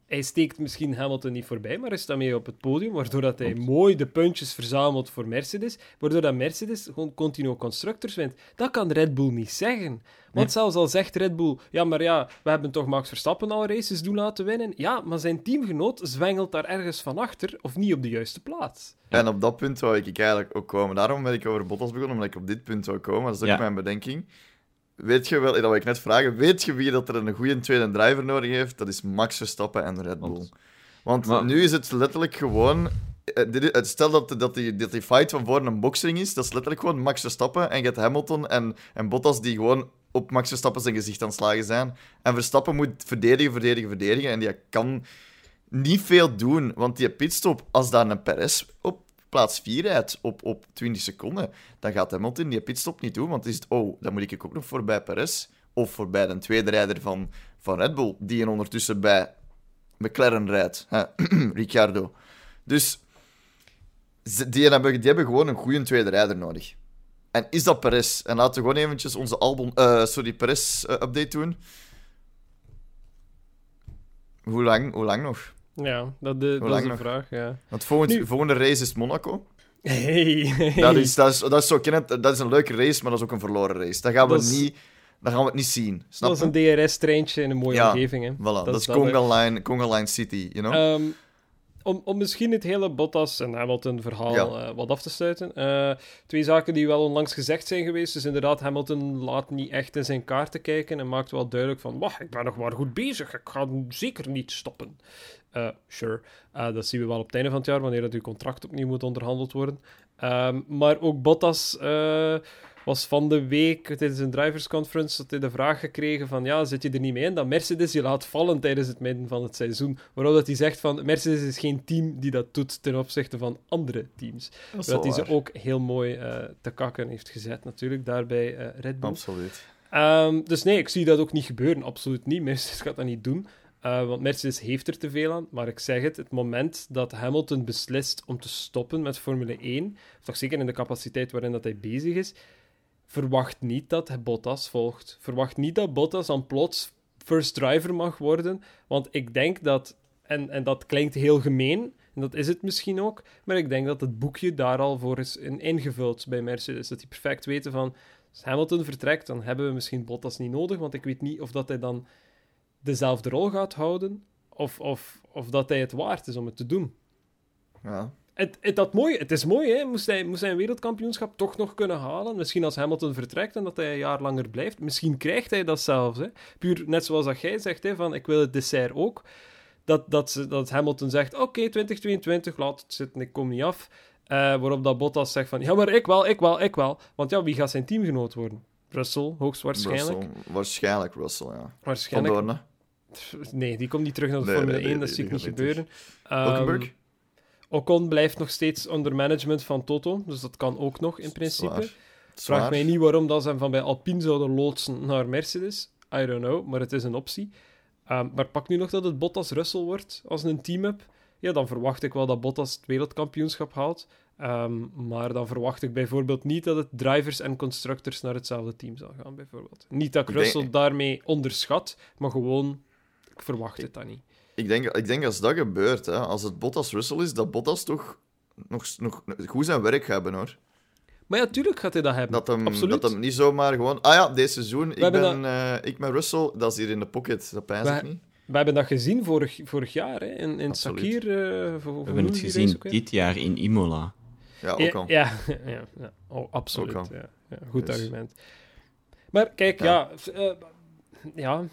hij steekt misschien Hamilton niet voorbij, maar hij staat mee op het podium, waardoor dat hij mooi de puntjes verzamelt voor Mercedes, waardoor dat Mercedes gewoon continu constructors wint. Dat kan Red Bull niet zeggen. Want zelfs al zegt Red Bull, ja, maar ja, we hebben toch Max Verstappen al races doen laten winnen. Ja, maar zijn teamgenoot zwengelt daar ergens van achter, of niet op de juiste plaats. En op dat punt wou ik eigenlijk ook komen. Daarom ben ik over Bottas begonnen, omdat ik op dit punt wou komen. Dat is ook mijn bedenking. Weet je wel, dat wil ik net vragen, weet je wie dat er een goede tweede driver nodig heeft? Dat is Max Verstappen en Red Bull. Want nu is het letterlijk gewoon... Eh, stel dat, dat, die, dat die fight van voor een boxing is, dat is letterlijk gewoon Max Verstappen en hebt Hamilton en, en Bottas die gewoon op Max Verstappen zijn gezicht aan het slagen zijn. En Verstappen moet verdedigen, verdedigen, verdedigen en die kan niet veel doen, want die pitstop, als daar een Perez op plaats 4 rijdt op, op 20 seconden, dan gaat Hamilton die pitstop niet doen, want is het, oh, dan moet ik ook nog voorbij Perez of voorbij de tweede rijder van, van Red Bull, die een ondertussen bij McLaren rijdt, Ricciardo. Dus die hebben, die hebben gewoon een goede tweede rijder nodig. En is dat Perez? En laten we gewoon eventjes onze album, uh, sorry, Perez-update uh, doen. Hoe lang, hoe lang nog? Ja, dat, de, dat is een vraag, ja. Want volgende, volgende race is Monaco. Hey, Dat, is, dat, is, dat, is zo, dat is een leuke race, maar dat is ook een verloren race. Dat gaan we, niet, dat gaan we het niet zien. Snap dat is een DRS-treintje in een mooie omgeving. Hè. Voilà, dat, dat, is Conga Line, Conga Line City, you know? Um, om, om misschien het hele Bottas en Hamilton-verhaal uh, wat af te sluiten. Uh, twee zaken die wel onlangs gezegd zijn geweest. Dus inderdaad, Hamilton laat niet echt in zijn kaarten kijken en maakt wel duidelijk van, wacht, ik ben nog maar goed bezig. Ik ga zeker niet stoppen. Uh, sure. dat zien we wel op het einde van het jaar, wanneer dat uw contract opnieuw moet onderhandeld worden. Um, maar ook Bottas was van de week tijdens een drivers conference dat hij de vraag gekregen van ja, zit je er niet mee in dat Mercedes je laat vallen tijdens het midden van het seizoen. Waarop dat hij zegt van Mercedes is geen team die dat doet ten opzichte van andere teams. Dat, dat hij ze ook heel mooi te kakken heeft gezet natuurlijk, daarbij Red Bull. Absoluut. Um, dus nee, ik zie dat ook niet gebeuren. Absoluut niet. Mercedes gaat dat niet doen. Uh, want Mercedes heeft er te veel aan. Maar ik zeg het, het moment dat Hamilton beslist om te stoppen met Formule 1, of toch zeker in de capaciteit waarin dat hij bezig is, verwacht niet dat Bottas volgt. Verwacht niet dat Bottas dan plots first driver mag worden. Want ik denk dat, en, en dat klinkt heel gemeen, en dat is het misschien ook, maar ik denk dat het boekje daar al voor is ingevuld bij Mercedes. Dat die perfect weten van, als Hamilton vertrekt, dan hebben we misschien Bottas niet nodig, want ik weet niet of dat hij dan dezelfde rol gaat houden, of, of, of dat hij het waard is om het te doen. Ja, het, het, dat mooi, het is mooi, hè? Moest, hij, moest hij een wereldkampioenschap toch nog kunnen halen? Misschien als Hamilton vertrekt en dat hij een jaar langer blijft. Misschien krijgt hij dat zelfs. Hè? Puur net zoals dat jij zegt, hè, van ik wil het dessert ook. Dat, dat, ze, dat Hamilton zegt, oké, okay, 2022, laat het zitten, ik kom niet af. Uh, waarop dat Bottas zegt van, ja, maar ik wel, ik wel, ik wel. Want ja, wie gaat zijn teamgenoot worden? Russell, hoogstwaarschijnlijk. Russell, waarschijnlijk Russell, ja. Waarschijnlijk. Van Nee, die komt niet terug naar de Formule 1, dat zie ik niet gebeuren. Um, Ocon blijft nog steeds onder management van Toto, dus dat kan ook nog in principe. Zwaar. Vraag mij niet waarom dat ze hem van bij Alpine zouden loodsen naar Mercedes. I don't know, maar het is een optie. Um, maar pak nu nog dat het Bottas Russell wordt als een team hebt. Ja, dan verwacht ik wel dat Bottas het wereldkampioenschap haalt. Um, maar dan verwacht ik bijvoorbeeld niet dat het drivers en constructors naar hetzelfde team zal gaan, bijvoorbeeld. Niet dat ik Russell daarmee onderschat, maar gewoon, ik verwacht het dan niet. Ik denk, ik denk als dat gebeurt, hè, als het Bottas Russell is, dat Bottas toch nog, nog goed zijn werk gaat hebben, hoor. Maar ja, tuurlijk gaat hij dat hebben. Dat hem, Absoluut. dat hem niet zomaar gewoon... Ah ja, deze seizoen, ik ben, uh, ik ben Russell, dat is hier in de pocket. Dat pijs ik niet. We hebben dat gezien vorig, vorig jaar, hè, in, in Sakir. Uh, we hebben het gezien dit jaar in Imola. Ja, ook al. Ja, ja, ja. Oh, absoluut. Ja, goed dus. argument. Maar kijk, ja... Ja, uh, ja.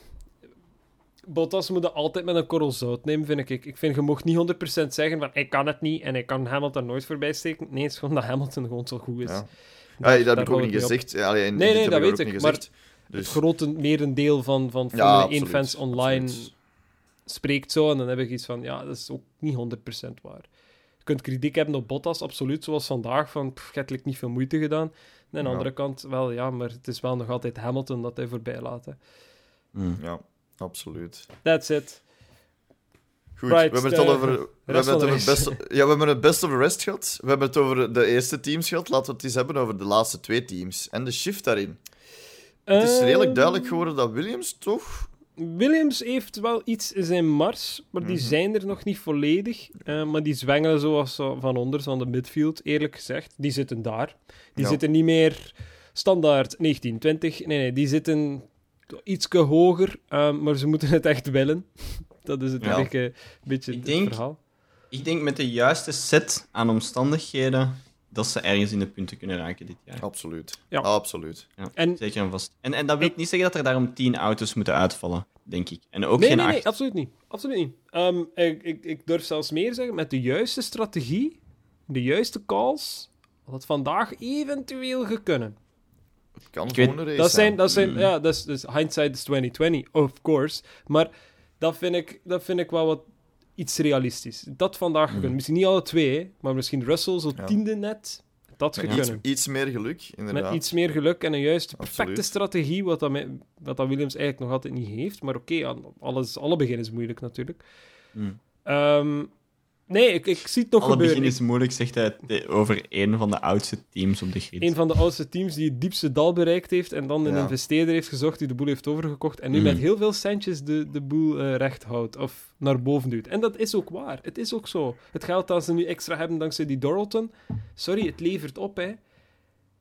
Bottas moet dat altijd met een korrel zout nemen, vind ik. Ik vind, je mocht niet 100% zeggen van ik kan het niet en ik kan Hamilton nooit voorbij steken. Nee, het is gewoon dat Hamilton gewoon zo goed is. Ja. Daar, ja, dat heb ik ook niet gezegd. Allee, nee, nee, dat weet ik. Maar dus... het grote merendeel van, van Formule ja, 1-fans online absoluut. spreekt zo. En dan heb ik iets van, ja, dat is ook niet 100% waar. Je kunt kritiek hebben op Bottas, absoluut, zoals vandaag, van pff, hebt niet veel moeite gedaan. En aan de andere kant, wel ja, maar het is wel nog altijd Hamilton dat hij voorbij laat. Hè. Mm. Ja, absoluut. That's it. Goed, right, we hebben het al over. We hebben het, over best, ja, we hebben het best of the rest gehad. We hebben het over de eerste teams gehad. Laten we het eens hebben over de laatste twee teams. En de shift daarin. Het is redelijk Ehm, duidelijk geworden dat Williams toch. Williams heeft wel iets in zijn mars, maar die Mhm. zijn er nog niet volledig. Uh, maar die zwengelen zoals zo van onder, van de midfield, eerlijk gezegd. Die zitten daar. Die Ja. zitten niet meer standaard 19, 20. Nee, nee, die zitten ietske hoger, uh, maar ze moeten het echt willen. Dat is het Ja. enige beetje Ik het denk- verhaal. Ik denk met de juiste set aan omstandigheden dat ze ergens in de punten kunnen raken dit jaar. Absoluut. Ja. Absoluut. Ja, En zeker en vast. En, en dat wil Ik- niet zeggen dat er daarom tien auto's moeten uitvallen, denk ik. En ook nee, geen nee, acht. nee, absoluut niet. Absoluut niet. Ehm, ik, ik, ik durf zelfs meer zeggen, met de juiste strategie, de juiste calls, had het vandaag eventueel gekunnen. Kan Ik gewoon weet- een race Dat zijn, dat zijn Mm. ja, dat is, dus hindsight is 2020, of course. Maar dat vind ik, dat vind ik wel wat iets realistisch. Dat vandaag gekund. Mm. Misschien niet alle twee, maar misschien Russell zo Ja. tiende net. Dat Met iets, iets meer geluk, inderdaad. Met iets meer geluk en een juiste perfecte Absoluut. strategie, wat dat, wat dat Williams eigenlijk nog altijd niet heeft. Maar oké, alles, alle begin is moeilijk natuurlijk. Ehm, nee, ik, ik zie het nog Alle gebeuren. begin is moeilijk, zegt hij over een van de oudste teams op de grid. Een van de oudste teams die het diepste dal bereikt heeft en dan een Ja. investeerder heeft gezocht die de boel heeft overgekocht en nu Mm. met heel veel centjes de, de boel eh, recht houdt of naar boven duwt. En dat is ook waar. Het is ook zo. Het geld dat ze nu extra hebben dankzij die Doralton, sorry, het levert op, hè.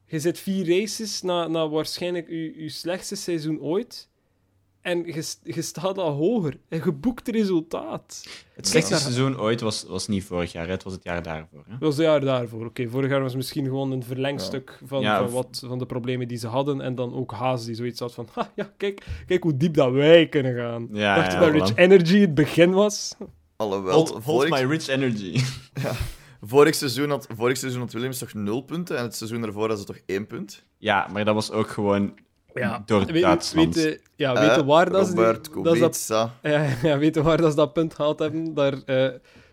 Je zit vier races na, na waarschijnlijk je slechtste seizoen ooit en je, st- je staat al hoger. Een geboekt resultaat. Het slechtste naar- seizoen ooit was, was niet vorig jaar, het was het jaar daarvoor. Hè? Dat was het jaar daarvoor. Oké, vorig jaar was misschien gewoon een verlengstuk van, Ja, van, of- wat, van de problemen die ze hadden. En dan ook Haas die zoiets had van... Ha, ja, kijk, kijk hoe diep dat wij kunnen gaan. Ja, Dacht je ja, dat Rich. Energy het begin was? Alhoewel, Hold, hold vorig, my rich energy. vorig, seizoen had, vorig seizoen had Williams toch nul punten en het seizoen daarvoor had ze toch één punt? ja, maar dat was ook gewoon Ja. door Weet, Duitsland. weten, ja, Eh, weten waar dat ze... die- Robert dat ze dat, Kubica. ja, ja, weten waar dat ze dat punt gehaald hebben? Daar, eh,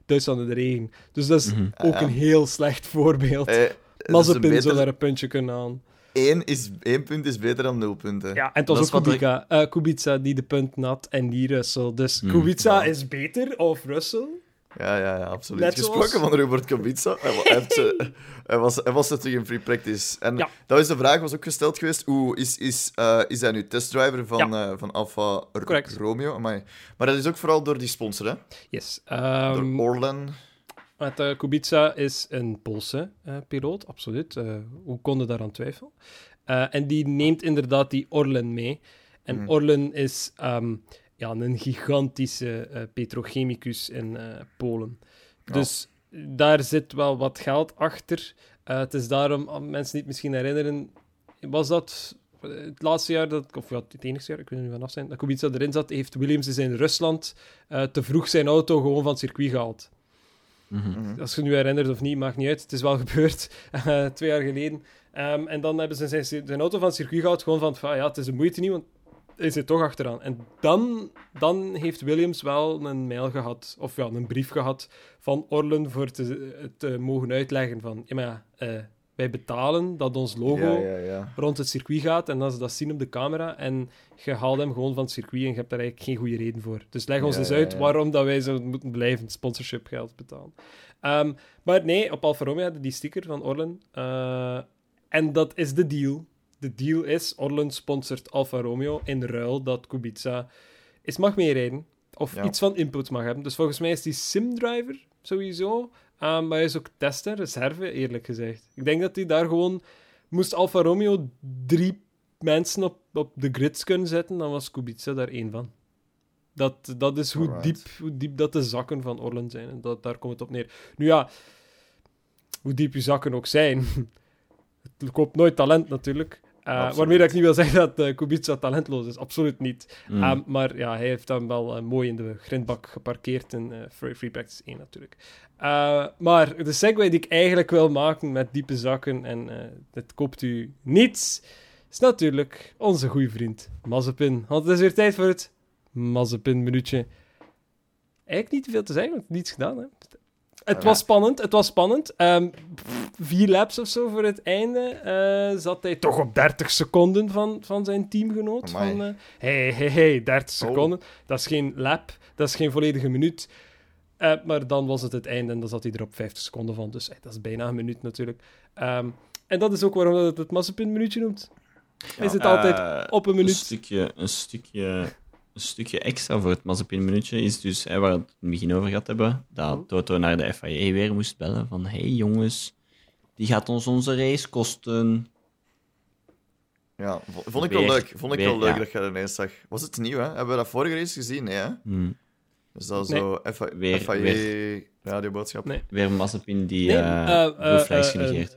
Duitsland in de regen. Dus dat is Mhm. ook Ja. een heel slecht voorbeeld. Eh, dat is een Mazepin zou beter- daar een puntje kunnen halen. één, is, één punt is beter dan nul punten. Ja, en het was Dat is ook Kubica, eh, Kubica die de punt nat en die Russell. Dus Hmm. Kubica Ja. is beter of Russell? Ja, ja, ja, absoluut. Net Gesproken zoals- van Robert Kubica, hij, hij, heeft, hij, was, hij was natuurlijk in free practice. En Ja. dat was de vraag was ook gesteld geweest, hoe is, is, eh, is hij nu testdriver van, eh, van Alfa Correct. Romeo? Amai. Maar dat is ook vooral door die sponsor, hè? Yes. Door Ehm Orlen. met, eh, Kubica is een Poolse piloot, absoluut. Eh, hoe kon je daaraan twijfelen? Eh, en die neemt inderdaad die Orlen mee. En Mhm. Orlen is ehm, ja, een gigantische eh, petrochemicus in eh, Polen. Ja. Dus daar zit wel wat geld achter. Eh, het is daarom, als mensen die het misschien herinneren, was dat eh, het laatste jaar, dat, of ja, het enige jaar, ik weet er niet vanaf zijn, dat Kubica erin zat, heeft Williams dus in Rusland eh, te vroeg zijn auto gewoon van het circuit gehaald. Mhm. Mhm. Als je nu herinnert of niet, maakt niet uit. Het is wel gebeurd, eh, twee jaar geleden. Ehm, en dan hebben ze zijn, zijn auto van het circuit gehaald, gewoon van, van, ja, het is de moeite niet, want is hij toch achteraan. En dan, dan heeft Williams wel een mail gehad, of ja, een brief gehad van Orlen voor te, te mogen uitleggen van, ja, maar ja, uh, wij betalen dat ons logo ja, ja, rond het circuit gaat en dat ze dat zien op de camera en je haalt hem gewoon van het circuit en je hebt daar eigenlijk geen goede reden voor. Dus leg ons eens uit waarom dat wij zo moeten blijven sponsorship geld betalen. Um, maar nee, op Alfa Romeo hadden die sticker van Orlen. Uh, en dat is de deal. De deal is, Orlen sponsort Alfa Romeo in ruil dat Kubica is mag meerijden. Of iets van input mag hebben. Dus volgens mij is die simdriver sowieso. Um, maar hij is ook tester, reserve, eerlijk gezegd. Ik denk dat hij daar gewoon... Moest Alfa Romeo drie mensen op, op de grids kunnen zetten, dan was Kubica daar één van. Dat, dat is hoe diep, hoe diep dat de zakken van Orlen zijn. En dat, daar komt het op neer. Nu ja, hoe diep je zakken ook zijn, het koopt nooit talent natuurlijk. Uh, waarmee dat ik niet wil zeggen dat uh, Kubica talentloos is. Absoluut niet. Mm. Um, maar ja, hij heeft dan wel uh, mooi in de grindbak geparkeerd in free, free Practice 1 natuurlijk. maar de segue die ik eigenlijk wil maken met diepe zakken en het koopt u niets, is natuurlijk onze goede vriend Mazepin. Want het is weer tijd voor het Mazepin-minuutje. Eigenlijk niet te veel te zeggen, want niets gedaan. Hè? Het was spannend, het was spannend. Um, vier laps of zo voor het einde uh, zat hij toch op 30 seconden van, van zijn teamgenoot. Van, uh, hey, hey, hey, 30 seconden. Dat is geen lap, dat is geen volledige minuut. Uh, maar dan was het het einde en dan zat hij er op 50 seconden van. Dus dat is bijna een minuut natuurlijk. Um, en dat is ook waarom het het Mazepin-minuutje noemt. Ja, is het altijd op een minuut. Een stukje, een stukje een stukje extra voor het Mazepin-minuutje is dus, hè, waar we het in het begin over gehad hebben, dat mhm. Toto naar de FIA weer moest bellen van hey jongens, die gaat ons onze race kosten. Ja, vond ik wel leuk. Vond ik wel leuk dat je dat ineens zag. Was het nieuw, hè? Hebben we dat vorige race gezien? Nee, hè? Hmm. Dus dat is zo FIA, weer, FIA radioboodschap. Nee. Weer Mazepin die nee, uh, uh, genegeerd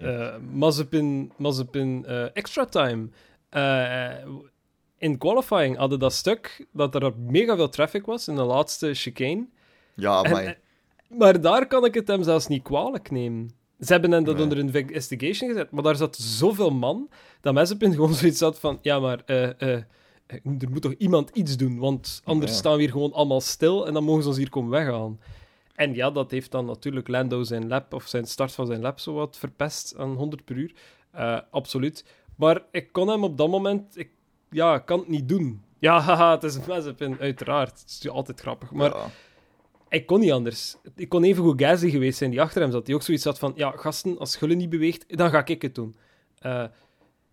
Mazepin, Mazepin extra time in qualifying hadden dat stuk dat er mega veel traffic was in de laatste chicane. Ja, maar... Maar daar kan ik het hem zelfs niet kwalijk nemen. Ze hebben hem dat onder investigation gezet, maar daar zat zoveel man dat Mazepin gewoon zoiets had van: ja, maar uh, uh, er moet toch iemand iets doen, want anders staan we hier gewoon allemaal stil en dan mogen ze ons hier komen weghalen. En ja, dat heeft dan natuurlijk Lando zijn lap of zijn start van zijn lap zo wat verpest aan 100 per uur. Uh, absoluut. Maar ik kon hem op dat moment. Ik ja, kan het niet doen. Ja, haha, het is een Mazepin, uiteraard. Het is altijd grappig. Maar ja. ik kon niet anders. Ik kon even goed Gasly geweest zijn die achter hem zat. Die ook zoiets had van, ja, gasten, als Gulle niet beweegt, dan ga ik het doen. Uh,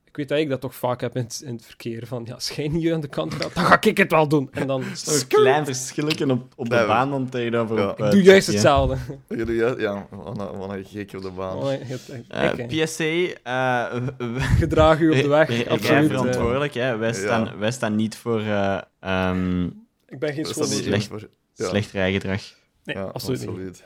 ik weet dat ik dat toch vaak heb in het, in het verkeer. Van, ja, als jij niet aan de kant gaat, dan ga ik het wel doen. En dan... is een klein verschilletje op, op de baan dan tegenover ja. Ik doe juist hetzelfde. Ja, ja wat een gek op de baan. Oh, uh, PSC... Uh, Gedraag u op de weg, absoluut. verantwoordelijk, hè. Wij, staan, wij staan niet voor... Um, ik ben geen schoolmeester. Slecht, ja. slecht rijgedrag. Nee, ja, absoluut, absoluut.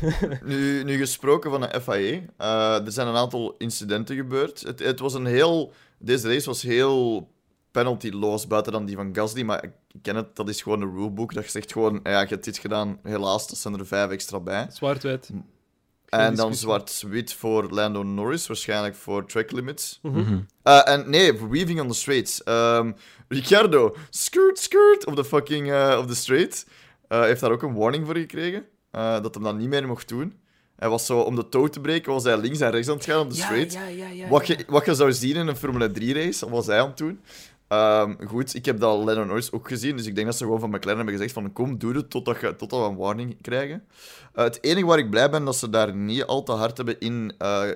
nu, nu gesproken van de FIA, uh, er zijn een aantal incidenten gebeurd. Het, het was een heel... Deze race was heel penalty-loos, buiten dan die van Gasly, maar ik ken het, dat is gewoon een rulebook. Dat je zegt gewoon, ja, je hebt dit gedaan, helaas, dat zijn er vijf extra bij. Zwart-wit. En dan zwart-wit voor Lando Norris, waarschijnlijk voor track limits. Mm -hmm. uh, en nee, weaving on the straights. Um, Ricciardo, skirt, skirt, op de fucking, uh, op de straight. Uh, heeft daar ook een warning voor gekregen. Uh, dat hem dat niet meer mocht doen. Hij was zo, om de touw te breken, was hij links en rechts aan het gaan op de straight. Ja, ja, ja, wat, je, wat je zou zien in een Formule 3-race, was hij aan het doen. Um, goed, ik heb dat Lennon Norris ook gezien, dus ik denk dat ze gewoon van McLaren hebben gezegd van kom, doe het totdat, je, totdat we een warning krijgen. Uh, het enige waar ik blij ben, dat ze daar niet al te hard hebben in uh.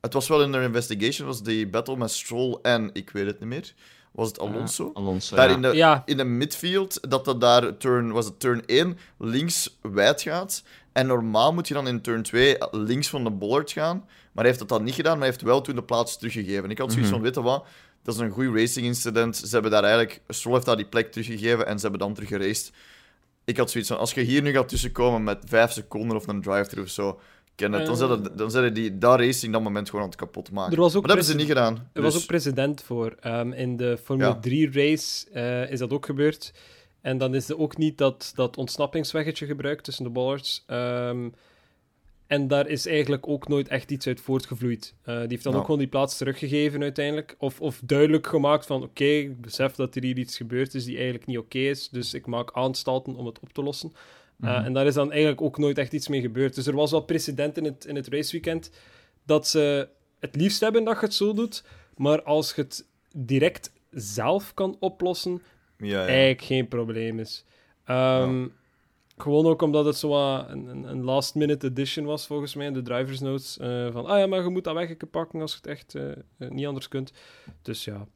Het was wel in de investigation, was die battle met Stroll en ik weet het niet meer was het Alonso? Alonso, daar in de, ja. in de midfield, dat dat daar turn, was het turn 1 links wijd gaat. En normaal moet je dan in turn 2 links van de bollard gaan. Maar hij heeft dat dan niet gedaan, maar hij heeft wel toen de plaats teruggegeven. Ik had zoiets mm van, weet wat, dat is een goed racing incident. Ze hebben daar eigenlijk, Stroll heeft daar die plek teruggegeven en ze hebben dan terug geraced. Ik had zoiets van, als je hier nu gaat tussenkomen met 5 seconden of een drive-thru of zo, ken het. Dan zetten, dan zetten die dat racing dat moment gewoon aan het kapot maken. Er was ook maar dat hebben ze niet gedaan. Er was dus- ook precedent voor. Um, in de Formule 3 race uh, is dat ook gebeurd. En dan is er ook niet dat, dat ontsnappingsweggetje gebruikt tussen de bollards. Um, En daar is eigenlijk ook nooit echt iets uit voortgevloeid. Uh, die heeft dan ook gewoon die plaats teruggegeven uiteindelijk. Of, of duidelijk gemaakt van, oké, ik besef dat er hier iets gebeurd is die eigenlijk niet oké is, dus ik maak aanstalten om het op te lossen. Uh, En daar is dan eigenlijk ook nooit echt iets mee gebeurd. Dus er was wel precedent in het, in het raceweekend dat ze het liefst hebben dat je het zo doet, maar als je het direct zelf kan oplossen, ja, ja. eigenlijk geen probleem is. Um, gewoon ook omdat het zo een, een, last-minute edition was, volgens mij, in de driver's notes. Uh, van, ah ja, maar je moet dat weg pakken als je het echt uh, niet anders kunt. Dus ja,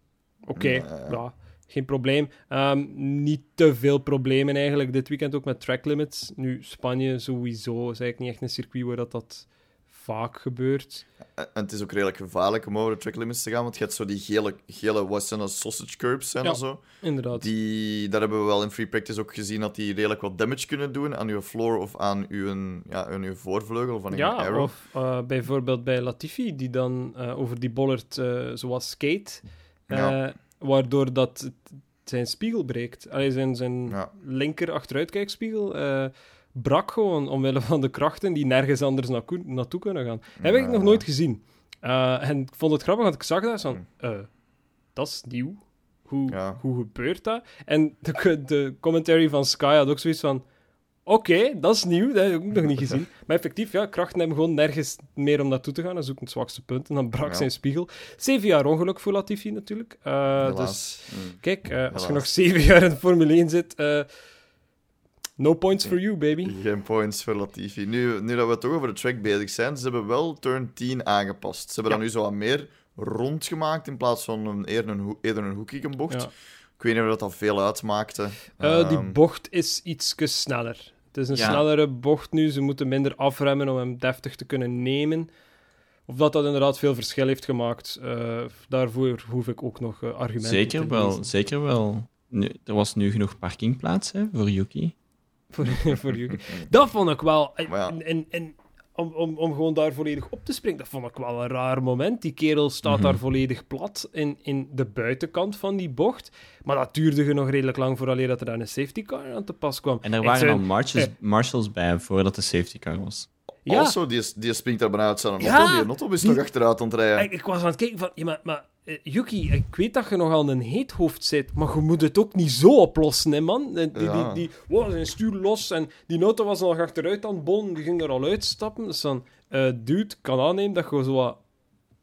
oké, ja, geen probleem. Um, niet te veel problemen eigenlijk dit weekend ook met track limits. Nu, Spanje sowieso is eigenlijk niet echt een circuit waar dat, dat vaak gebeurt. En het is ook redelijk gevaarlijk om over de track limits te gaan, want je hebt zo die gele, gele wat zijn sausage curbs en ja, zo. inderdaad. Die, daar hebben we wel in free practice ook gezien dat die redelijk wat damage kunnen doen aan je floor of aan uw, ja, aan uw voorvleugel of aan ja, arrow. of uh, bijvoorbeeld bij Latifi, die dan uh, over die bollard uh, zoals skate, ja. Waardoor dat zijn spiegel breekt. Allee, zijn, zijn ja. linker achteruitkijkspiegel brak gewoon omwille van de krachten die nergens anders naartoe kunnen gaan. Heb ik nog nooit gezien. Uh, en ik vond het grappig, want ik zag dat van, uh, dat is nieuw. Hoe, hoe gebeurt dat? En de, de commentary van Sky had ook zoiets van, oké, dat is nieuw, dat heb ik ook nog niet gezien. Maar effectief, ja, krachten hebben gewoon nergens meer om naartoe te gaan. Dat is ook het zwakste punt. En dan brak zijn spiegel. Zeven jaar ongeluk voor Latifi natuurlijk. Uh, dus mm. kijk, als je nog zeven jaar in de Formule 1 zit No points for you, baby. Geen points voor Latifi. Nu, nu dat we toch over de track bezig zijn, ze hebben wel turn 10 aangepast. Ze hebben dan nu zo wat meer rond gemaakt in plaats van een, eerder, een, eerder een hoekige bocht. Ik weet niet of dat, dat veel uitmaakte. Uh, die ehm, bocht is iets sneller. Het is een snellere bocht nu. Ze moeten minder afremmen om hem deftig te kunnen nemen. Of dat dat inderdaad veel verschil heeft gemaakt, uh, daarvoor hoef ik ook nog uh, argumenten zeker te wel, Zeker wel. Nu, er was nu genoeg parkingplaats hè, voor Yuki voor, voor Yuki. Dat vond ik wel... En, en, om, om, om gewoon daar volledig op te springen, dat vond ik wel een raar moment. Die kerel staat daar mhm. volledig plat in, in de buitenkant van die bocht. Maar dat duurde nog redelijk lang vooraleer dat er daar een safety car aan te pas kwam. En er waren al marshals, eh, marshals bij voordat de safety car was. Ja. Also, die, die springt daar bijna uit zijn auto. Die auto is nog achteruit ontrijden. Ik, ik was aan het kijken van... Ja, maar, maar Yuki, ik weet dat je nogal een heet hoofd zit, maar je moet het ook niet zo oplossen, hè, man. Die, die, die, wow, zijn stuur los en die auto was nog achteruit aan het bon, die ging er al uitstappen. Dus dan, uh, dude, kan aannemen dat je zo wat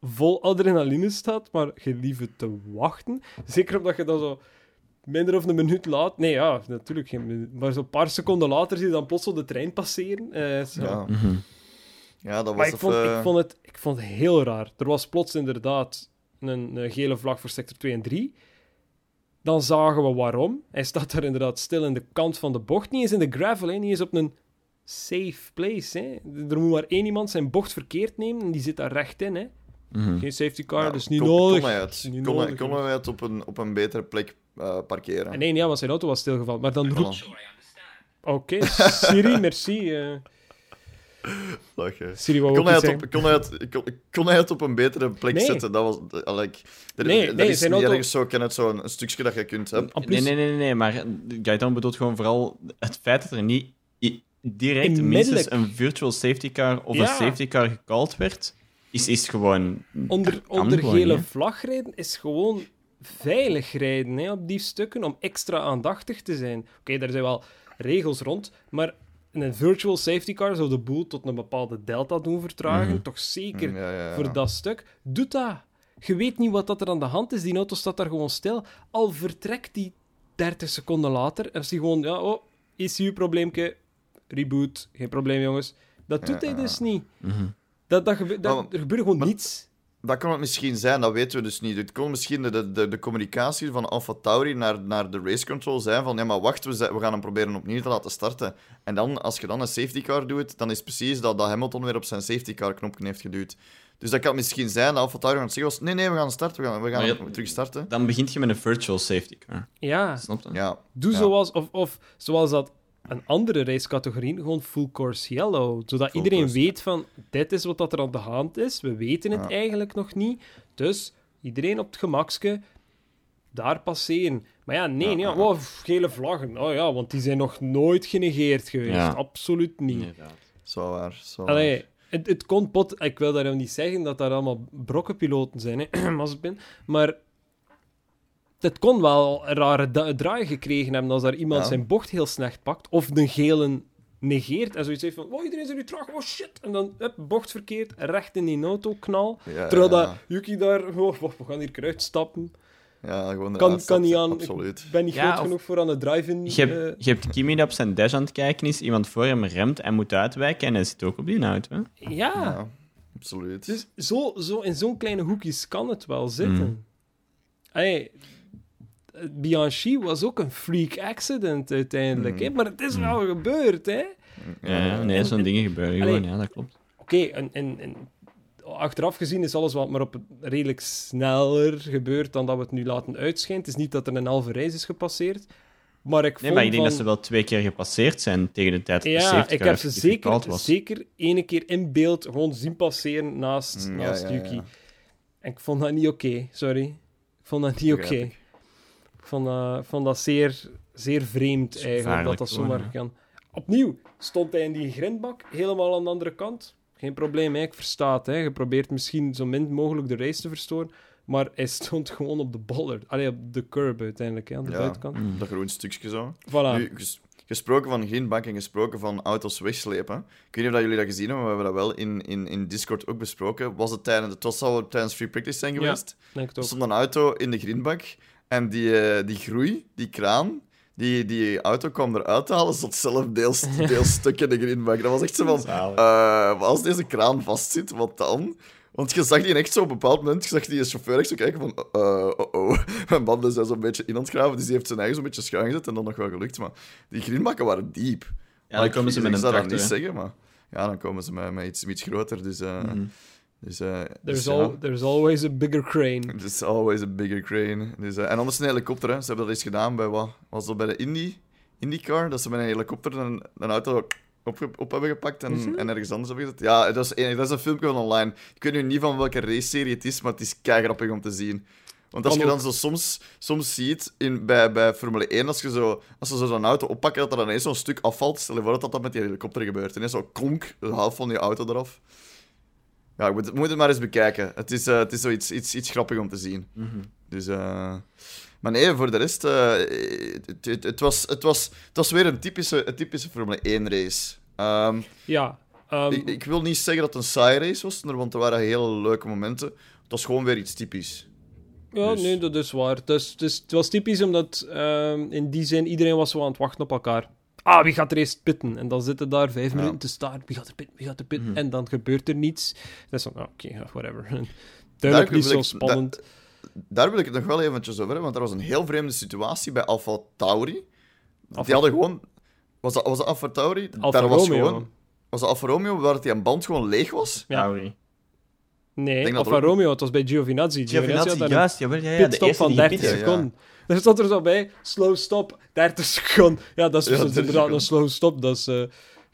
vol adrenaline staat, maar je liever te wachten. Zeker omdat je dan zo minder of een minuut laat. Nee, ja, natuurlijk geen minuut. Maar zo'n paar seconden later zie je dan plots de trein passeren. Uh, ja. Mhm. ja, dat was maar ik, vond, ik, vond het, ik vond het heel raar. Er was plots inderdaad een, gele vlag voor sector 2 en 3. Dan zagen we waarom. Hij staat daar inderdaad stil in de kant van de bocht. Niet eens in de gravel, hè. niet eens op een safe place. Hè. Er moet maar één iemand zijn bocht verkeerd nemen en die zit daar recht in. Hè. Mhm. Geen safety car, dus niet nodig. Kon hij het, kon, nodig, kon hij het op, een, op een betere plek uh, parkeren? En nee, ja, want zijn auto was stilgevallen. Maar dan roept... Oké, okay, Siri, merci. Uh... Lachen. Siri, kon, hij het op, kon, hij het, kon, kon, hij het op een betere plek zetten? Dat was... Uh, like, er, nee, er nee, is niet auto... ergens zo, ken het zo een, een, stukje dat je kunt hebben. Nee, nee, nee, nee, maar Gaetan bedoelt gewoon vooral het feit dat er niet direct minstens een virtual safety car of een safety car gecalled werd, is, is gewoon... Onder, onder gele vlag rijden is gewoon veilig rijden hè, op die stukken, om extra aandachtig te zijn. Oké, okay, daar zijn wel regels rond, maar een virtual safety car zou de boel tot een bepaalde delta doen vertragen. Mhm. Toch zeker mm, voor dat stuk. Doe dat. Je weet niet wat dat er aan de hand is. Die auto staat daar gewoon stil. Al vertrekt die 30 seconden later. En is die gewoon, ja, oh, ECU-probleempje. Reboot. Geen probleem, jongens. Dat doet hij dus niet. Mhm. Dat, dat, gebe dat, er gebeurt gewoon niets dat kan het misschien zijn, dat weten we dus niet. Het kon misschien de, de, de communicatie van Alpha Tauri naar, naar de race control zijn van ja, maar wacht, we, we gaan hem proberen opnieuw te laten starten. En dan, als je dan een safety car doet, dan is precies dat, dat Hamilton weer op zijn safety car knopje heeft geduwd. Dus dat kan misschien zijn dat Alpha Tauri aan het zeggen was, nee, nee, we gaan starten, we gaan, we gaan terug starten. Dan begint je met een virtual safety car. Ja. Snap je? Ja. Doe zoals, of, of zoals dat een andere racecategorie, gewoon full course yellow. Zodat iedereen weet van, dit is wat dat er aan de hand is. We weten het eigenlijk nog niet. Dus iedereen op het gemakske daar passeren. Maar ja, nee, nee oh, gele vlaggen. Oh ja, want die zijn nog nooit genegeerd geweest. Absoluut niet. Zo waar, zo Allee, Het, het kon pot... Ik wil daarom niet zeggen dat daar allemaal brokkenpiloten zijn, hè, Mazepin. Maar het kon wel een rare draai gekregen hebben als daar iemand zijn bocht heel slecht pakt. Of de gele negeert en zoiets heeft van, oh, iedereen is er nu terug, oh shit. En dan, hup, bocht verkeerd, recht in die auto, knal. terwijl dat Yuki daar, oh, we gaan hier eruit stappen. Ja, gewoon kan, kan niet aan. Absoluut. Ik ben niet groot genoeg voor aan de drive-in. Je, hebt, uh... je hebt Kimi die op zijn dash aan het kijken is, iemand voor hem remt en moet uitwijken en hij zit ook op die auto. Hè? Ja. absoluut. Dus zo, zo, in zo'n kleine hoekjes kan het wel zitten. Mm. Hey, Bianchi was ook een freak accident uiteindelijk, hè? Mm. maar het is wel gebeurd, hè? Ja, nee, zo'n dingen gebeuren gewoon, ja, dat klopt. Oké, en, en, en achteraf gezien is alles wat maar op redelijk sneller gebeurd dan dat we het nu laten uitschijnen. Het is niet dat er een halve reis is gepasseerd. Maar ik nee, maar ik denk dat ze wel twee keer gepasseerd zijn tegen de tijd dat Ja, ik heb ze zeker, zeker ene keer in beeld gewoon zien passeren naast, mm, naast Yuki. En ik vond dat niet oké, sorry. Ik vond dat niet oké. Vond, uh, vond dat zeer, zeer vreemd eigenlijk, dat dat zomaar kan. Opnieuw stond hij in die grindbak, helemaal aan de andere kant. Geen probleem, hè. ik versta het. Hè. Je probeert misschien zo min mogelijk de race te verstoren. Maar hij stond gewoon op de boller. Allee, op de curb uiteindelijk, hè, aan de buitenkant. Mm. Dat groen stukje zo. Voilà. Nu, gesproken van geen bank en gesproken van auto's wegslepen. Ik weet niet of jullie dat gezien hebben, maar we hebben dat wel in, in, in Discord ook besproken. Was het tijdens, het was al tijdens free practice zijn geweest. Ja, denk Er stond een auto in de greenbak en die, uh, die groei, die kraan, die, die auto kwam eruit te halen, zat zelf deels, deels stuk in de greenback. Dat was echt zo van, uh, als deze kraan vastzit, wat dan? Want je zag die echt zo op een bepaald moment, je zag die chauffeur echt zo kijken van, uh, oh oh, mijn banden zijn zo'n beetje in aan het graven, dus die heeft zijn eigen zo'n beetje schuin gezet en dan nog wel gelukt. Maar die greenbakken waren diep. Ja, dan komen ze met een tractor. Ik zou dat niet zeggen, maar ja, dan komen ze met, met iets, iets groter, dus... Uh, mm dus, uh, there's, dus, al, there's always a bigger crane. There's always a bigger crane. Dus, uh, en anders een helikopter. Hè. Ze hebben dat eens gedaan bij wat? Was dat bij de Indy, IndyCar? Dat ze met een helikopter een, een auto op, op hebben gepakt en, en ergens anders hebben gezet. Ja, dat is, dat is een filmpje van online. Ik weet nu niet van welke race-serie het is, maar het is kei grappig om te zien. Want als je dan zo soms, soms ziet in, bij, bij Formule 1, als, je zo, als ze zo'n auto oppakken, dat er dan eens zo'n stuk afvalt. Stel je voor dat dat met die helikopter gebeurt. En zo konk, de helft van die auto eraf. Ja, we moet, het maar eens bekijken. Het is, uh, het is zoiets iets, iets grappig om te zien. Mhm. Dus, uh... Maar nee, voor de rest, uh, het, het, het, was, het, was, het was weer een typische, een typische Formule 1 race. Um, ja. Um... Ik, ik, wil niet zeggen dat het een saai race was, want er waren hele leuke momenten. Het was gewoon weer iets typisch. Ja, dus... nee, dat is waar. Dus, dus, het was typisch omdat um, in die zin iedereen was zo aan het wachten op elkaar ah, wie gaat er eerst pitten? En dan zitten daar vijf minuten te staan. Wie gaat er pitten? Wie gaat er pitten? Mhm. En dan gebeurt er niets. Dat is dan, ah, oké, whatever. Duidelijk niet zo spannend. daar wil ik het nog wel eventjes over hebben, want er was een heel vreemde situatie bij Alfa Tauri. Die hadden gewoon... Was dat, was dat Alfa Tauri? Alfa Romeo. Was, gewoon, was dat Alfa Romeo, waar die een band gewoon leeg was? Ja. Tauri. Nee, Alfa Romeo, het was bij Giovinazzi. Giovinazzi, Giovinazzi juist. Ja, ja, ja, de eerste van 30 seconden. Daar stond er zo bij, slow stop, 30 seconden. Ja, dat is, ja, inderdaad een slow stop. Dat is... Uh,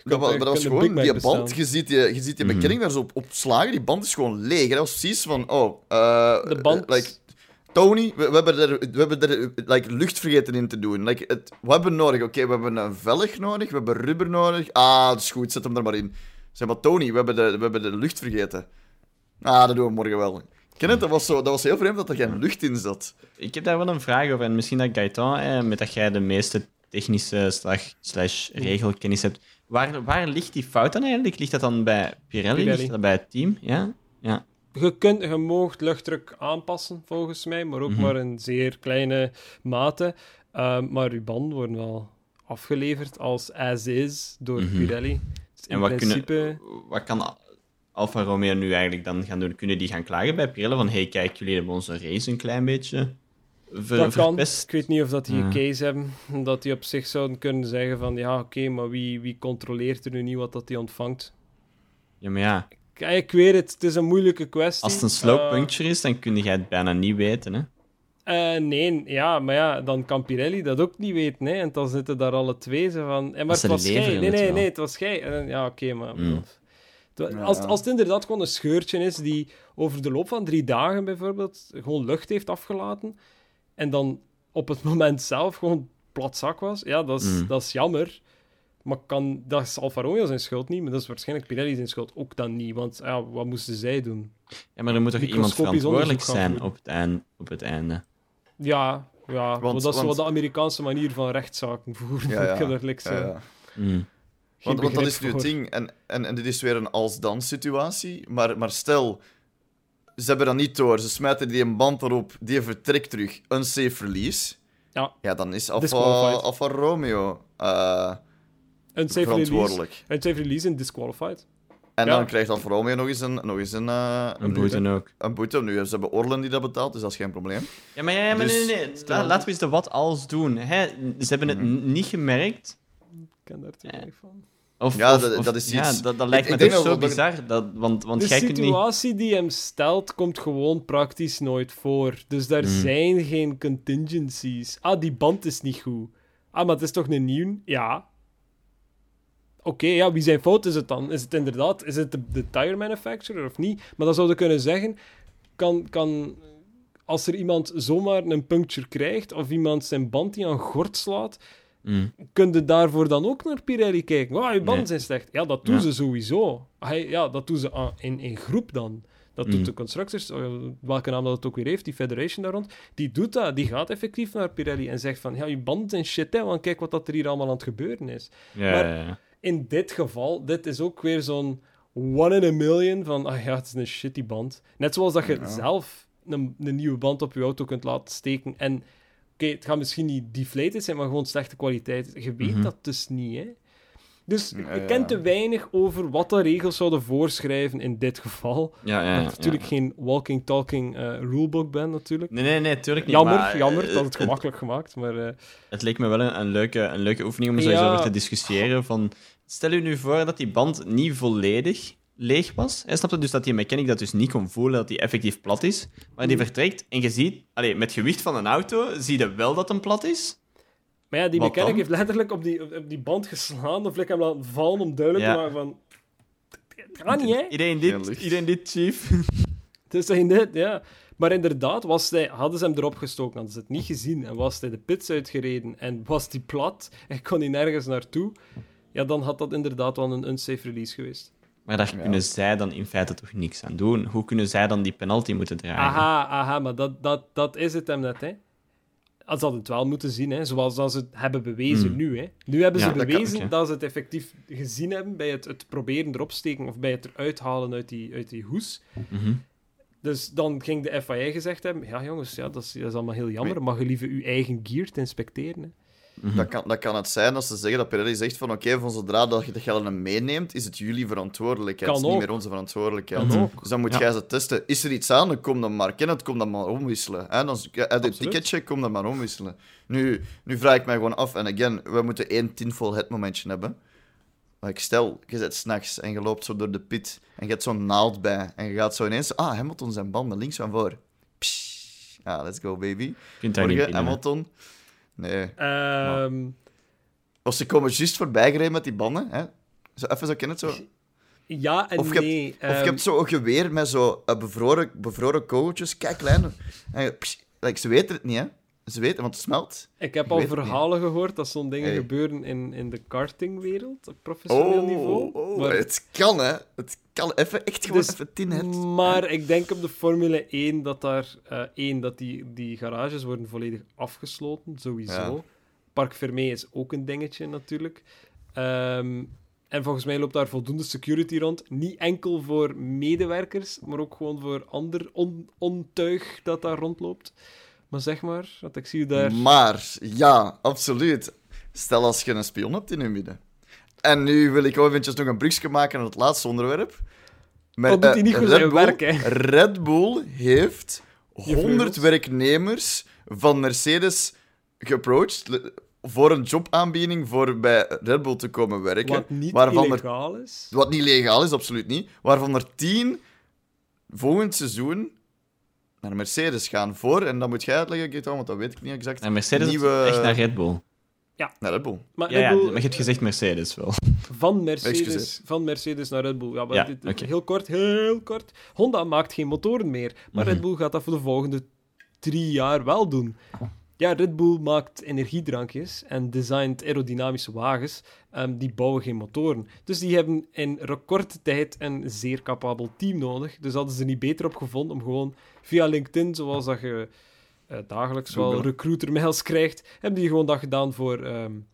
ja, maar, dat was gewoon, die band, je ziet, je, je ziet die mhm. bekenning daar zo op, op slagen, die band is gewoon leeg. Dat was precies van, oh... Uh, de band... Like, Tony, we, we, hebben er, we hebben er like, lucht vergeten in te doen. Like, het, we hebben nodig, oké, we hebben een velg nodig, we hebben rubber nodig. Ah, dat is goed, zet hem er maar in. Zeg maar, Tony, we hebben de, we hebben de lucht vergeten. Ah, dat doen we morgen wel. Ken Dat was, zo, dat was heel vreemd dat er geen lucht in zat. Ik heb daar wel een vraag over. En misschien dat Gaëtan, eh, met dat jij de meeste technische slash regelkennis hebt. Waar, waar ligt die fout dan eigenlijk? Ligt dat dan bij Pirelli? Ligt dat bij het team? Ja? Ja. Je kunt, je moogt luchtdruk aanpassen, volgens mij, maar ook mhm. maar in zeer kleine mate. Uh, maar je banden worden wel afgeleverd als as is door mhm. Pirelli. Dus en wat, principe... kunnen, wat kan Alfa Romeo nu eigenlijk dan gaan doen? Kunnen die gaan klagen bij Pirelli van hey, kijk, jullie hebben onze race een klein beetje ver dat kan. Ik weet niet of dat die een case hebben, dat die op zich zouden kunnen zeggen van ja, oké, maar wie, wie controleert er nu niet wat dat die ontvangt? Ja, maar ja. Kijk, ik weet het, het is een moeilijke kwestie. Als het een slow uh, puncture is, dan kun je het bijna niet weten, hè? Uh, nee, ja, maar ja, dan kan Pirelli dat ook niet weten, hè? En dan zitten daar alle twee ze van... En maar het was jij. Nee, nee, nee, het was jij. ja, oké, maar... Mm. Als, als het inderdaad gewoon een scheurtje is die over de loop van drie dagen bijvoorbeeld gewoon lucht heeft afgelaten en dan op het moment zelf gewoon plat zak was, ja, dat is, mm. dat is jammer. Maar kan, dat is Alfa Romeo zijn schuld niet, maar dat is waarschijnlijk Pirelli zijn schuld ook dan niet. Want ja, wat moesten zij doen? Ja, maar er moet toch iemand verantwoordelijk zijn op het, einde, op het einde? Ja, ja want, dat is want... de Amerikaanse manier van rechtszaken voeren. Ja, ja. ja, ja. Mm. Want, want, dat is nu het ding. En, en, en dit is weer een als-dan situatie. Maar, maar stel, ze hebben dat niet door. Ze smijten die een band erop, die vertrekt terug. Unsafe release. Ja. Ja, dan is Alfa, Alfa Romeo uh, unsafe verantwoordelijk. Release. Unsafe release en disqualified. En dan krijgt Alfa Romeo nog eens een... Nog eens een, uh, een boete ook. Een boete. Nu, ze hebben Orlen die dat betaalt, dus dat is geen probleem. Ja, maar, ja, ja, maar dus, nee, nee, nee. laten we eens de wat als doen. Hè? Ze hebben het mm niet gemerkt. Ik ken daar te weinig van. Of, ja, dat, dat, is iets... ja, dat, dat lijkt me toch zo bizar. Dat, want, want de situatie die hem stelt, komt gewoon praktisch nooit voor. Dus daar hmm. zijn geen contingencies. Ah, die band is niet goed. Ah, maar het is toch een nieuw? Ja. Oké, ja, wie zijn fout is het dan? Is het inderdaad, is het de, de tire manufacturer of niet? Maar dan zouden kunnen zeggen, kan, kan, als er iemand zomaar een puncture krijgt, of iemand zijn band die aan gort slaat, Mm. Kun je daarvoor dan ook naar Pirelli kijken? Oh, je banden zijn slecht. Ja, dat doen ze sowieso. ja, dat doen ze in, in groep dan. Dat doet mm. de Constructors, eh, welke naam dat het ook weer heeft, die Federation daar rond. Die doet dat. Die gaat effectief naar Pirelli en zegt van, ja, je banden zijn shit, hè, want kijk wat dat er hier allemaal aan het gebeuren is. Ja, maar in dit geval, dit is ook weer zo'n one in a million van, ah ja, het is een shitty band. Net zoals dat je zelf een, een nieuwe band op je auto kunt laten steken en Oké, het gaat misschien niet deflated zijn, maar gewoon slechte kwaliteit. Je weet mhm. dat dus niet, hè. Dus je kent te weinig over wat de regels zouden voorschrijven in dit geval. Ja, ja, dat ik natuurlijk geen walking, talking uh, rulebook ben, natuurlijk. Nee, nee, nee, natuurlijk niet. Jammer, maar, jammer, dat het gemakkelijk gemaakt, maar... Uh... Het leek me wel een, een, leuke, een leuke oefening om zo eens over te discussiëren van... Stel je nu voor dat die band niet volledig leeg was. Hij snapte dus dat die mechanic dat dus niet kon voelen dat hij effectief plat is. Maar die mm. vertrekt en je ziet, allee, met gewicht van een auto, zie je wel dat hem plat is. Maar ja, die mechanic heeft letterlijk op die, op die band geslaan of lekker hem laten vallen om duidelijk te maken van... Het gaat niet, hè? Iedereen dit, iedereen dit, chief. Het is dit, ja. Maar inderdaad, was hij, hadden ze hem erop gestoken, hadden ze het niet gezien en was hij de pits uitgereden en was die plat en kon hij nergens naartoe, ja, dan had dat inderdaad wel een unsafe release geweest. Maar daar kunnen zij dan in feite toch niks aan doen. Hoe kunnen zij dan die penalty moeten dragen? Aha, aha, maar dat, dat, dat is het hem net, hè. Als dat het wel moeten zien, hè. zoals ze het hebben bewezen hmm. nu. Hè. Nu hebben ze bewezen dat, ze het effectief gezien hebben bij het, het proberen erop steken of bij het eruit halen uit die, uit die hoes. Mhm. Dus dan ging de FIA gezegd hebben: Ja, jongens, ja, dat, is, dat is allemaal heel jammer. Mag je liever uw eigen gear te inspecteren? Hè. Mhm. dat, kan, dat kan het zijn als ze zeggen dat Pirelli zegt van oké, van zodra dat je de gelden meeneemt, is het jullie verantwoordelijkheid. het is niet meer onze verantwoordelijkheid. Dus dan moet jij ze testen. Is er iets aan, dan kom dan maar kennen, kom dan maar omwisselen. Hè? Dan, het ticketje, kom dan maar omwisselen. Nu, nu vraag ik mij gewoon af, en again, we moeten één tinvol het momentje hebben. Maar ik stel, je zit s'nachts en je loopt zo door de pit en je hebt zo'n naald bij en je gaat zo ineens... Ah, Hamilton zijn banden links van voor. Psh, ah, let's go, baby. Morgen, Hamilton... Nee. Um... Of ze komen juist voorbij gereden met die banden, hè? Zo even zo kennen, zo... Ja en of je nee. Hebt, Of je hebt zo een geweer met zo uh, bevroren, bevroren kogeltjes, kijk, klein. En, like, ze weten het niet, hè? Ze weten, want het smelt. Ik heb al verhalen gehoord dat zo'n dingen gebeuren in, in de kartingwereld, op professioneel oh, niveau. Oh, maar... Het kan, hè. Het kan even, echt gewoon dus, even tien Maar ik denk op de Formule 1 dat daar... Uh, één, dat die, die garages worden volledig afgesloten, sowieso. Park Fermé is ook een dingetje, natuurlijk. Um, en volgens mij loopt daar voldoende security rond. Niet enkel voor medewerkers, maar ook gewoon voor ander on ontuig dat daar rondloopt. Maar zeg maar, wat ik zie daar... Maar, ja, absoluut. Stel als je een spion hebt in je midden. En nu wil ik ook eventjes nog een brugje maken naar het laatste onderwerp. Maar, dat doet hij niet goed zijn werk, hè? Red Bull heeft 100 werknemers van Mercedes geapproached voor een jobaanbieding voor bij Red Bull te komen werken. Wat niet waarvan legaal is. Wat niet legaal is, absoluut niet. Waarvan er 10 volgend seizoen naar Mercedes gaan voor, en dan moet jij uitleggen, Gaetan, want dat weet ik niet exact. Naar Mercedes Nieuwe... echt naar Red Bull? Ja. Naar Red Bull. Maar, ja, Red Bull... maar je hebt gezegd Mercedes wel. Van Mercedes, van Mercedes naar Red Bull. Ja, maar dit, heel kort, heel kort. Honda maakt geen motoren meer, maar Red mhm. Bull gaat dat voor de volgende drie jaar wel doen. ja, Red Bull maakt energiedrankjes en designt aerodynamische wagens. Um, die bouwen geen motoren. Dus die hebben in recordtijd een zeer capabel team nodig. Dus hadden ze niet beter op gevonden om gewoon via LinkedIn, zoals dat je uh, dagelijks wel recruiter-mails krijgt, hebben die gewoon dat gedaan voor, um,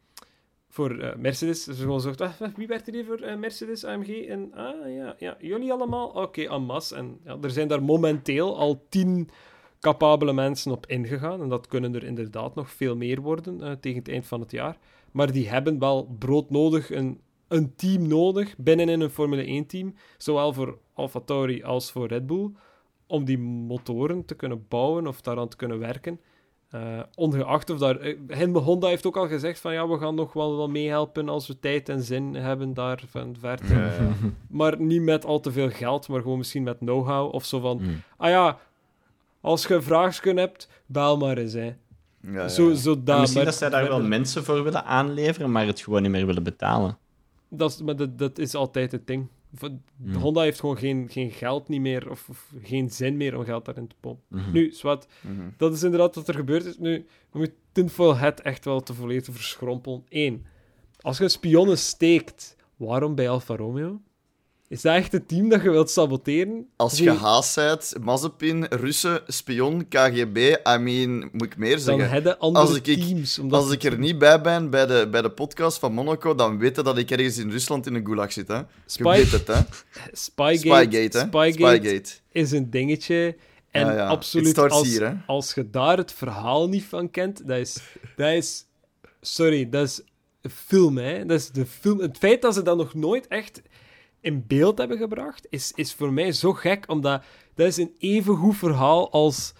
voor uh, Mercedes. Dus gewoon zocht, ah, wie werkt er hier voor uh, Mercedes, AMG? En ah ja, ja jullie allemaal? Oké, okay, Amas. En ja, er zijn daar momenteel al tien capabele mensen op ingegaan. En dat kunnen er inderdaad nog veel meer worden tegen het eind van het jaar. Maar die hebben wel broodnodig een, een team nodig binnenin een Formule 1-team. Zowel voor AlphaTauri als voor Red Bull. Om die motoren te kunnen bouwen of daaraan te kunnen werken. Uh, ongeacht of daar... Uh, Honda heeft ook al gezegd van ja, we gaan nog wel, wel meehelpen als we tijd en zin hebben daar van ver ja, ja. Maar niet met al te veel geld, maar gewoon misschien met know-how of zo van... Mm. Ah ja, als je vragen hebt, bel maar eens. Hè. Ja, Zo, misschien dat zij daar wel mensen voor willen aanleveren, maar het gewoon niet meer willen betalen. Dat is, maar dat, dat is altijd het ding. Hmm. Honda heeft gewoon geen, geen geld niet meer, of, of, geen zin meer om geld daarin te pompen. Mhm. Nu, zwart, mm dat is inderdaad wat er gebeurd is. Nu, we moeten tinfoil het echt wel te volledig verschrompelen. Eén, als je spionnen steekt, waarom bij Alfa Romeo? Is dat echt het team dat je wilt saboteren? Als je haast bent, Mazepin, Russen, spion, KGB, I mean, moet ik meer zeggen? Dan hebben andere als ik, teams. Als ik er niet bij ben bij de, bij de podcast van Monaco, dan weten dat ik ergens in Rusland in een gulag zit. Hè? Spy... Je weet het, hè? Spygate, Spygate, hè? Spygate, is een dingetje. En ja, ja. absoluut, als, hier, als je daar het verhaal niet van kent, dat is... Dat is sorry, dat is film, hè? Dat is de film. Het feit dat ze dat nog nooit echt in beeld hebben gebracht, is, is voor mij zo gek, omdat dat is een even goed verhaal als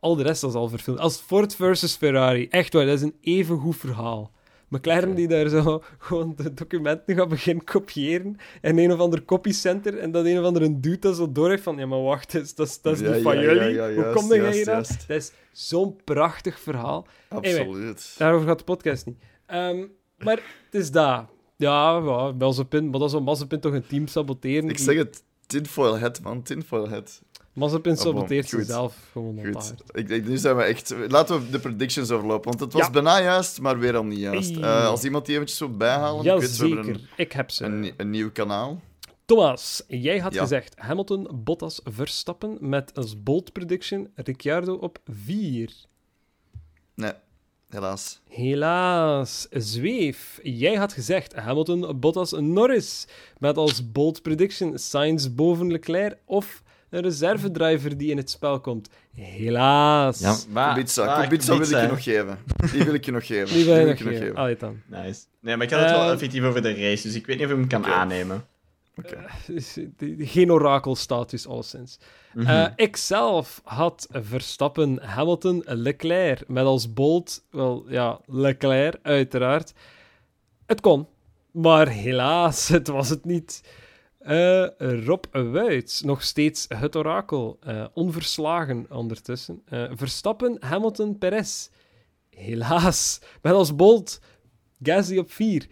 al de rest als al verfilmd. Als Ford versus Ferrari. Echt waar, dat is een even goed verhaal. McLaren die daar zo gewoon de documenten gaat beginnen kopiëren en een of ander copycenter en dat een of andere dude dat zo door heeft van ja, maar wacht, dat is, dat is, is niet van jullie. Hoe kom jij hier aan? Dat is zo'n prachtig verhaal. Absoluut. daarover gaat de podcast niet. Um, maar het is daar. Ja, ja Mazepin, maar dat is een Mazepin toch een team saboteren. Ik zeg het, tinfoil head, man, tinfoil head. Mazepin saboteert zichzelf gewoon Goed. Ik, ik, nu zijn we echt... Laten we de predictions overlopen, want het was bijna juist, maar weer al niet juist. Uh, als iemand die eventjes zo bijhalen... Ja, ik zeker. Een, ik heb ze. Een, een nieuw kanaal. Thomas, jij had gezegd Hamilton, Bottas, Verstappen met als bold prediction Ricciardo op 4. Nee. Helaas. Helaas. Zweef. Jij had gezegd Hamilton, Bottas, Norris. Met als bold prediction Sainz boven Leclerc of een reservedriver die in het spel komt. Helaas. Ja, maar, Kubica, Kubica wil ik je nog geven. Die wil ik je nog geven. Die wil je nog geven. Allee dan. Nice. Nee, maar ik had het wel eh, effectief over de race, dus ik weet niet of ik hem kan aannemen. Okay. Uh, geen orakelstatus, alleszins. Mm -hmm. uh, ik zelf had Verstappen, Hamilton, Leclerc. Met als bold, wel ja, Leclerc, uiteraard. Het kon, maar helaas, het was het niet. Uh, Rob Wuits, nog steeds het orakel. Onverslagen ondertussen. Verstappen, Hamilton, Perez. Helaas, met als bold Gasly op 4.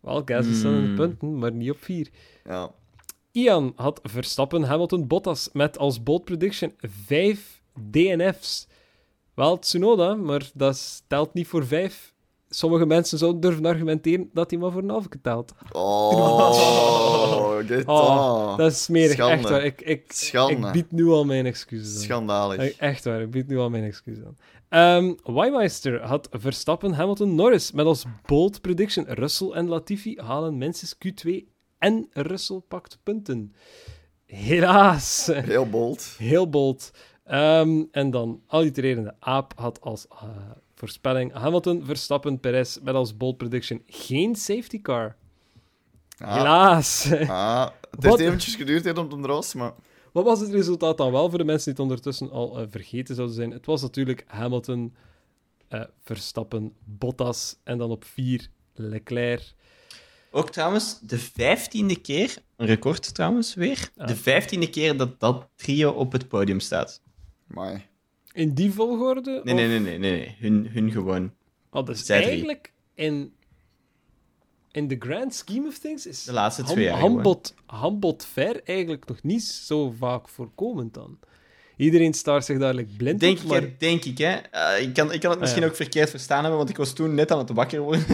Wel, Gasly staat in de hmm. punten, maar niet op 4. Ja. Ian had Verstappen, Hamilton, Bottas met als bold prediction 5 DNF's. Wel Tsunoda, maar dat telt niet voor 5. Sommige mensen zouden durven argumenteren dat hij maar voor een halve telt. Oh, oh, dat is smerig. Echt waar. Ik, ik, ik bied nu al mijn excuses aan. Schandalig. Echt waar, ik bied nu al mijn excuses aan. Um, had Verstappen, Hamilton, Norris met als bold prediction Russell en Latifi halen minstens Q2 en Russell pakt punten. Helaas. Heel bold. Heel bold. Ehm, en dan allitererende aap had als uh, voorspelling Hamilton, Verstappen, Perez met als bold prediction geen safety car. Ah. Helaas. Ah, het heeft eventjes geduurd om te maar... Wat was het resultaat dan wel voor de mensen die het ondertussen al uh, vergeten zouden zijn? Het was natuurlijk Hamilton, uh, Verstappen, Bottas en dan op vier Leclerc. Ook trouwens, de vijftiende keer, een record trouwens weer, de vijftiende keer dat dat trio op het podium staat. Maar. In die volgorde? Nee, nee, nee, nee, nee, Hun, hun gewoon. Oh, dus eigenlijk in, in the grand scheme of things is de laatste twee jaar handbod, handbod ver eigenlijk nog niet zo vaak voorkomend dan. Iedereen staart zich dadelijk blind denk op, ik, maar... Denk ik, hè. Uh, ik, kan, ik kan het misschien ah, ja. ook verkeerd verstaan hebben, want ik was toen net aan het wakker worden.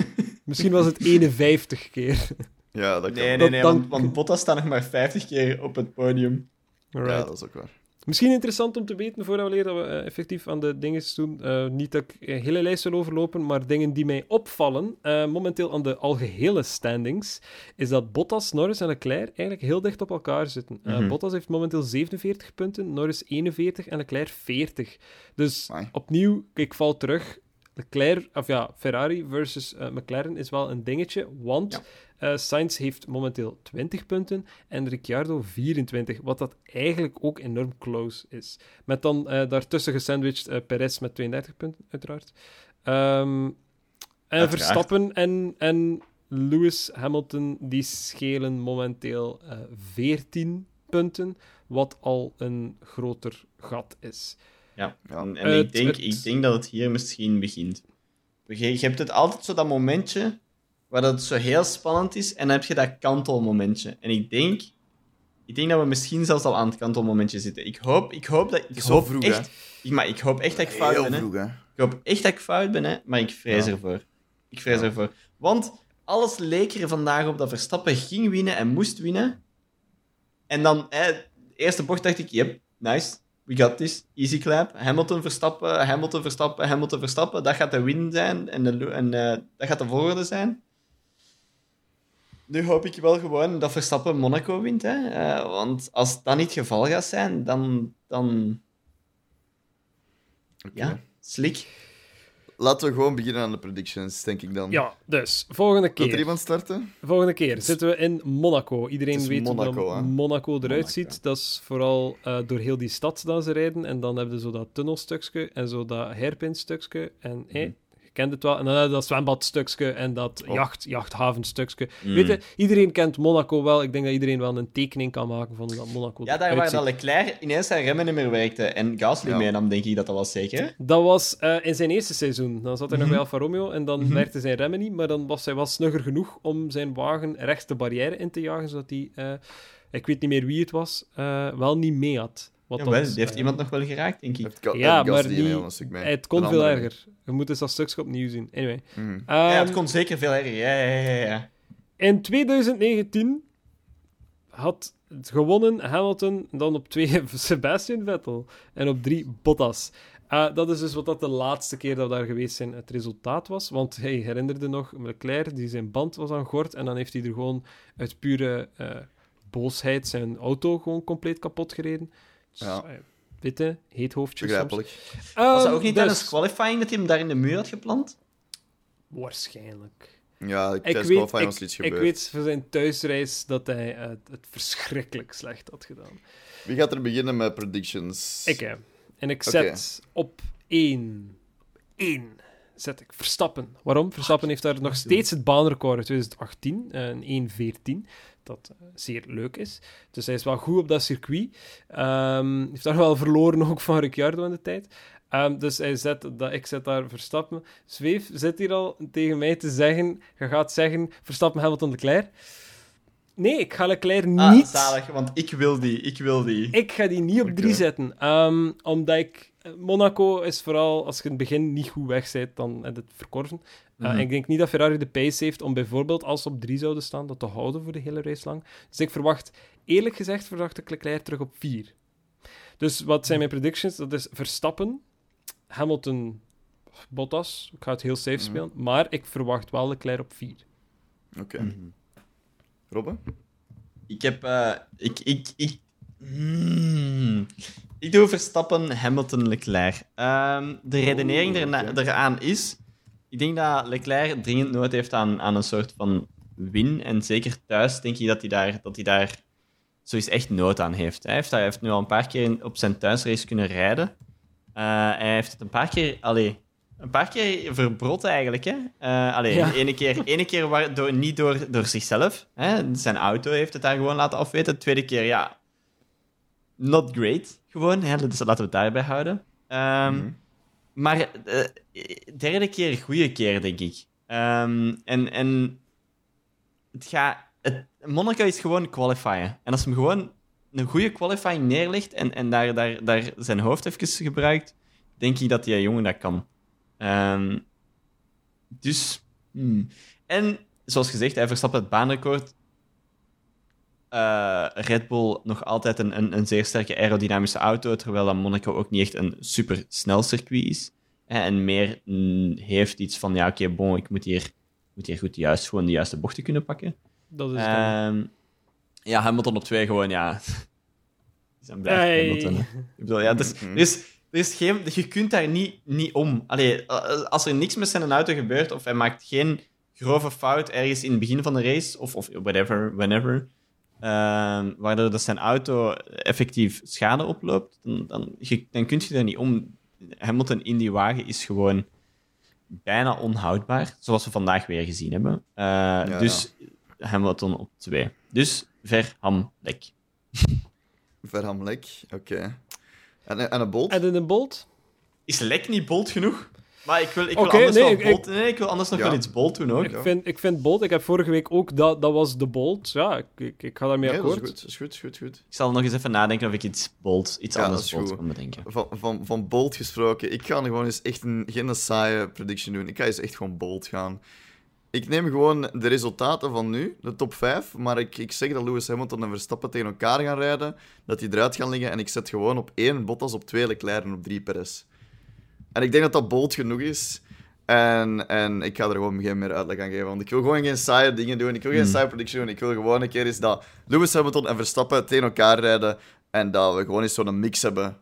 Misschien was het 51 keer. Ja, dat kan. Nee, nee, Dat nee, dan- want, want Bottas staat nog maar 50 keer op het podium. Alright. Ja, dat is ook waar. Misschien interessant om te weten, voordat we leren dat we eh, effectief aan de dingen doen. Eh, niet dat ik een hele lijst wil overlopen, maar dingen die mij opvallen, eh, momenteel aan de algehele standings, is dat Bottas, Norris en Leclerc eigenlijk heel dicht op elkaar zitten. Eh, Mhm. Bottas heeft momenteel 47 punten, Norris 41 en Leclerc 40. Dus opnieuw, ik val terug. Leclerc, of ja, Ferrari versus eh, McLaren is wel een dingetje, want Ja. eh, Sainz heeft momenteel 20 punten en Ricciardo 24, wat dat eigenlijk ook enorm close is. Met dan eh, daartussen gesandwiched Perez met 32 punten, uiteraard. Ehm, en Uiteraard. Verstappen en, en Lewis Hamilton, die schelen momenteel eh 14 punten, wat al een groter gat is. Ja. Ja. En, en Het- ik, denk, het- ik denk dat het hier misschien begint. Je, je hebt het altijd zo dat momentje waar dat zo heel spannend is, en dan heb je dat kantelmomentje. En ik denk, ik denk dat we misschien zelfs al aan het kantelmomentje zitten. Ik hoop, ik hoop dat ik zo hoop vroeg, echt, ik, maar ik hoop echt dat ik fout Heel ben. Hè. vroeg, hè. Ik hoop echt dat ik fout ben, hè, maar ik vrees Ja. ervoor. Ik vrees Ja. ervoor. Want alles leek er vandaag op dat Verstappen ging winnen en moest winnen. En dan, hè, de eerste bocht dacht ik, yep, nice, we got this, easy clap. Hamilton Verstappen, Hamilton Verstappen, Hamilton Verstappen, dat gaat de win zijn en, de, en eh, dat gaat de volgende zijn. Nu hoop ik wel gewoon dat Verstappen Monaco wint, hè. Eh, want als dat niet het geval gaat zijn, dan... dan ja, slik. Laten we gewoon beginnen aan de predictions, denk ik dan. Ja, dus, volgende Wil er keer. iemand starten? Volgende keer zitten we in Monaco. Iedereen weet hoe Monaco, eruit Monaco. ziet. Dat is vooral eh, door heel die stad dat ze rijden. En dan hebben ze zo dat tunnelstukje en zo dat hairpin-stukje. En je kent het wel. En dan hebben ze dat zwembadstukje en dat Oh. jacht, jachthavenstukje. Mm. Weet je, iedereen kent Monaco wel. Ik denk dat iedereen wel een tekening kan maken van dat Monaco Ja, daar waar dat. Leclerc ineens zijn remmen niet meer werkte en Gasly Ja. meenam, denk ik dat dat was zeker. Dat was eh, in zijn eerste seizoen. Dan zat hij Mhm. nog bij Alfa Romeo en dan werkte zijn remmen niet, maar dan was hij wel snugger genoeg om zijn wagen rechts de barrière in te jagen, zodat hij, eh, ik weet niet meer wie het was, eh, wel niet mee had. Wat Jawel, dan, die heeft iemand nog wel geraakt, denk ik. Heeft Ja, maar die-. Het kon veel erger. We moeten dat stukje opnieuw zien. Anyway. ja, het Ehm, kon zeker veel erger. Ja, ja, ja, ja. In 2019 had het gewonnen Hamilton, dan op twee Sebastian Vettel en op drie Bottas. Eh, dat is dus wat dat de laatste keer dat we daar geweest zijn het resultaat was. Want hij herinnerde nog Leclerc, die zijn band was aan gort. En dan heeft hij er gewoon uit pure eh, boosheid zijn auto gewoon compleet kapot gereden. Ja. eh, weet je, heet hoofdje. Begrijpelijk. Was dat Ehm, ook niet dus- tijdens qualifying dat hij hem daar in de muur had geplant? Waarschijnlijk. Ja, ik weet, qualifying was ik, er iets ik weet van zijn thuisreis dat hij eh, het verschrikkelijk slecht had gedaan. Wie gaat er beginnen met predictions? Ik, hè. En ik zet op één. één zet ik Verstappen. Waarom? Verstappen heeft daar nog steeds het baanrecord uit 2018, eh, een 1.14, dat eh, zeer leuk is. Dus hij is wel goed op dat circuit. Ehm heeft daar wel verloren ook van Ricciardo in de tijd. Ehm, dus hij zet, dat, ik zet daar Verstappen. Zweef zit hier al tegen mij te zeggen, je gaat zeggen Verstappen, Hamilton, Leclerc. Nee, ik ga Leclerc Ah, niet... zalig, want ik wil die, ik wil die. Ik ga die niet op Oké. drie zetten. Ehm, omdat ik... Monaco is vooral, als je in het begin niet goed weg bent, dan heb je het verkorven. Uh, Mhm. Ik denk niet dat Ferrari de pace heeft om bijvoorbeeld, als ze op drie zouden staan, dat te houden voor de hele race lang. Dus ik verwacht, eerlijk gezegd, verwacht ik Leclerc terug op vier. Dus wat zijn mijn predictions? Dat is Verstappen, Hamilton, Bottas. Ik ga het heel safe Mhm. spelen. Maar ik verwacht wel Leclerc op vier. Oké. Mhm. Robben? Ik heb... eh, ik... ik, ik Hmm. Ik doe Verstappen, Hamilton, Leclerc. Ehm, de redenering Oeh, erna- oké. eraan is... Ik denk dat Leclerc dringend nood heeft aan, aan een soort van win. En zeker thuis denk ik dat hij daar, dat hij daar zoiets echt nood aan heeft. Hij heeft, hij heeft nu al een paar keer op zijn thuisrace kunnen rijden. Eh, hij heeft het een paar keer... Allee, een paar keer verbrot eigenlijk. Hè? Eh allee, Ja. de ene keer, ene keer waar, door, niet door, door zichzelf. Hè? Zijn auto heeft het daar gewoon laten afweten. De tweede keer, ja... Not great, gewoon. Hè? Dus laten we het daarbij houden. Ehm, Mhm. Maar eh, derde keer, goede keer, denk ik. Ehm, en, en het gaat... Het, Monaco is gewoon qualifieren. En als hem gewoon een goede qualifying neerlegt en, en daar, daar, daar zijn hoofd even gebruikt, denk ik dat die jongen dat kan. Ehm, dus, hmm. en zoals gezegd, hij verstapt het baanrecord. Uh, Red Bull nog altijd een, een, een, zeer sterke aerodynamische auto, terwijl dat Monaco ook niet echt een super snel circuit is. En meer mm, heeft iets van, ja, oké, bon, ik moet hier, moet hier goed juist, gewoon de juiste bochten kunnen pakken. Dat is um, ja, Hamilton op twee gewoon, ja. is een hey. Hamilton. Ik bedoel, ja, dus, is, er is geen, je kunt daar niet, niet om. Allee, als er niks met zijn auto gebeurt, of hij maakt geen grove fout ergens in het begin van de race, of, of whatever, whenever, uh, waardoor dat zijn auto effectief schade oploopt, dan, dan, je, dan kun je daar niet om. Hamilton in die wagen is gewoon bijna onhoudbaar, zoals we vandaag weer gezien hebben. Uh, ja, dus ja. Hamilton op twee. Dus Verhamlek. Verhamlek, oké. En, en een bolt? En een bolt? Is lek niet bolt genoeg? Maar ik wil, ik wil anders nee, wel nee, ik wil anders nog wel iets bolt doen ook. Ik, vind, ik vind bolt... Ik heb vorige week ook... Dat, dat was de bolt. Ja, ik, ik, ik ga daarmee nee, akkoord. Dat is goed, is goed, goed, Ik zal nog eens even nadenken of ik iets bolt, iets anders bolt kan bedenken. Van, van, van bolt gesproken, ik ga gewoon eens echt een, geen saaie prediction doen. Ik ga eens echt gewoon bolt gaan. Ik neem gewoon de resultaten van nu, de top 5. Maar ik, ik zeg dat Lewis Hamilton en Verstappen tegen elkaar gaan rijden. Dat die eruit gaan liggen. En ik zet gewoon op 1 Bottas, op 2 Leclerc en op 3 Perez. En ik denk dat dat bold genoeg is. En, en ik ga er gewoon geen meer uitleg aan geven. Want ik wil gewoon geen saaie dingen doen. Ik wil geen hmm. saaie prediction doen. Ik wil gewoon een keer eens dat Lewis Hamilton en Verstappen tegen elkaar rijden. En dat we gewoon eens zo'n mix hebben.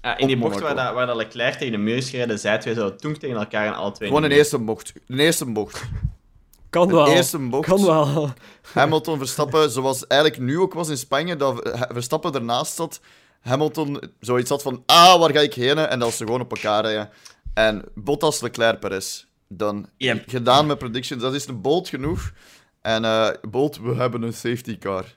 Ja, in die bocht waar, dat, waar dat Leclerc tegen de muur gereden, zij twee zo toen tegen elkaar en alle twee. Gewoon een eerste bocht. Een eerste bocht. Kan wel. eerste bocht. Kan wel. Hamilton Verstappen, zoals eigenlijk nu ook was in Spanje, dat Verstappen ernaast zat. Hamilton zoiets had van, ah, waar ga ik heen? En dat ze gewoon op elkaar rijden. En Bottas, Leclerc, Perez. Dan gedaan met predictions. Dat is een bold genoeg. En uh, Bolt, we hebben een safety car.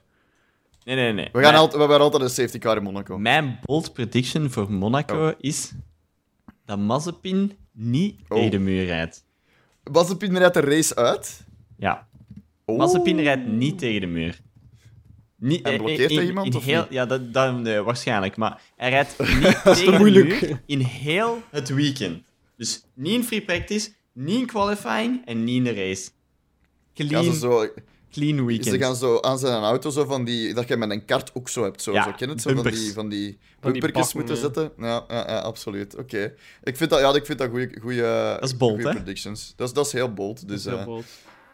Nee, nee, nee. We, gaan altijd, we hebben altijd een safety car in Monaco. Mijn bold prediction voor Monaco oh. is dat Mazepin niet oh. tegen de muur rijdt. Mazepin rijdt de race uit? Ja. Oh. Mazepin rijdt niet tegen de muur. Niet, en blokkeert hij iemand? In heel, ja, dat, dat nee, waarschijnlijk. Maar hij rijdt niet tegen de muur in heel het weekend. Dus niet in free practice, niet in qualifying en niet in de race. Clean, zo, clean weekend. Ze gaan zo aan zijn auto zo van die... Dat je met een kart ook zo hebt. Zo, ja, zo ken het? Zo van die, van die bumpertjes moeten ja. zetten. Ja, ja, ja absoluut. Oké. Ik vind dat, ja, ik vind dat goede predictions. Dat is, dat is heel bold. Dus, dat is heel uh, bold.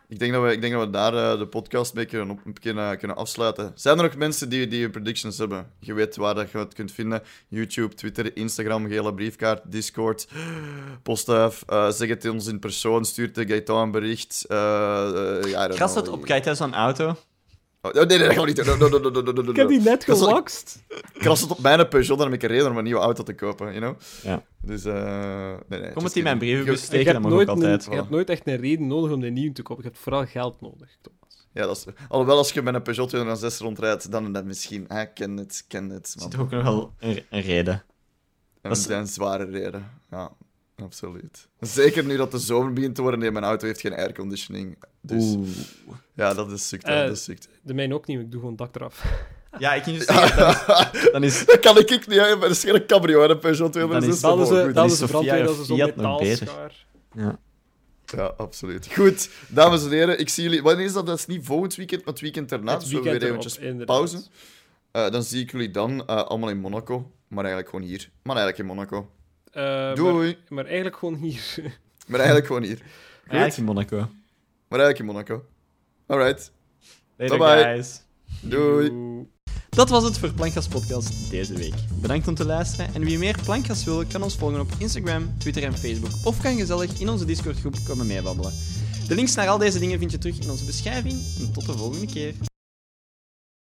Ik denk dat we, ik denk dat we daar uh, de podcast mee kunnen, op, kunnen, kunnen afsluiten. Zijn er nog mensen die, die predictions hebben? Je weet waar dat je het kunt vinden. YouTube, Twitter, Instagram, gele briefkaart, Discord, postduif. Uh, zeg het ons in persoon, stuur de Gaetan een bericht. Uh, het op Gaetan zo'n auto? Oh, nee, nee, dat gaan we niet doen. No, no, no, no, ik heb die net gelakst. Kras het op mijn Peugeot, dan heb ik een reden om een nieuwe auto te kopen, you know? Ja. Dus, uh, nee, nee. Kom het in mijn brievenbus steken, dat mag ook altijd. Je hebt nooit echt een reden nodig om een nieuw te kopen. Je hebt vooral geld nodig, Thomas. Ja, dat is... Alhoewel, als je met een Peugeot 206 rondrijdt, dan dat misschien... Ah, ken het, ken het. Man. Is toch ook nog wel een, een reden? Een, dat is... een zware reden, ja. Absoluut. Zeker nu dat de zomer begint te worden en mijn auto heeft geen airconditioning. Dus Oeh. ja, dat is ziek. Uh, dat is. De mijne ook niet, ik doe gewoon dak eraf. Ja, ik kan dus zeggen, dan is... Dat kan ik niet, hè. dat is geen cabrio, hè, een Peugeot 206. Dat is, dat is, dat is de brandweer, dat is zo'n metaalschaar. Ja. Ja, absoluut. Goed, dames en heren, ik zie jullie... Wanneer is dat? Dat is niet volgend weekend, maar het weekend erna. Het weekend dus we weer eventjes pauze. Uh, dan zie ik jullie dan uh, allemaal in Monaco. Maar eigenlijk gewoon hier. Maar eigenlijk in Monaco. Uh, Doei. Maar, maar, eigenlijk gewoon hier. maar eigenlijk gewoon hier. Goed? Eigenlijk in Monaco. Maar eigenlijk in Monaco. Alright. Later, bye, bye guys. Doei. Dat was het voor Plankgas Podcast deze week. Bedankt om te luisteren en wie meer Plankgas wil, kan ons volgen op Instagram, Twitter en Facebook of kan gezellig in onze Discord groep komen meebabbelen. De links naar al deze dingen vind je terug in onze beschrijving en tot de volgende keer.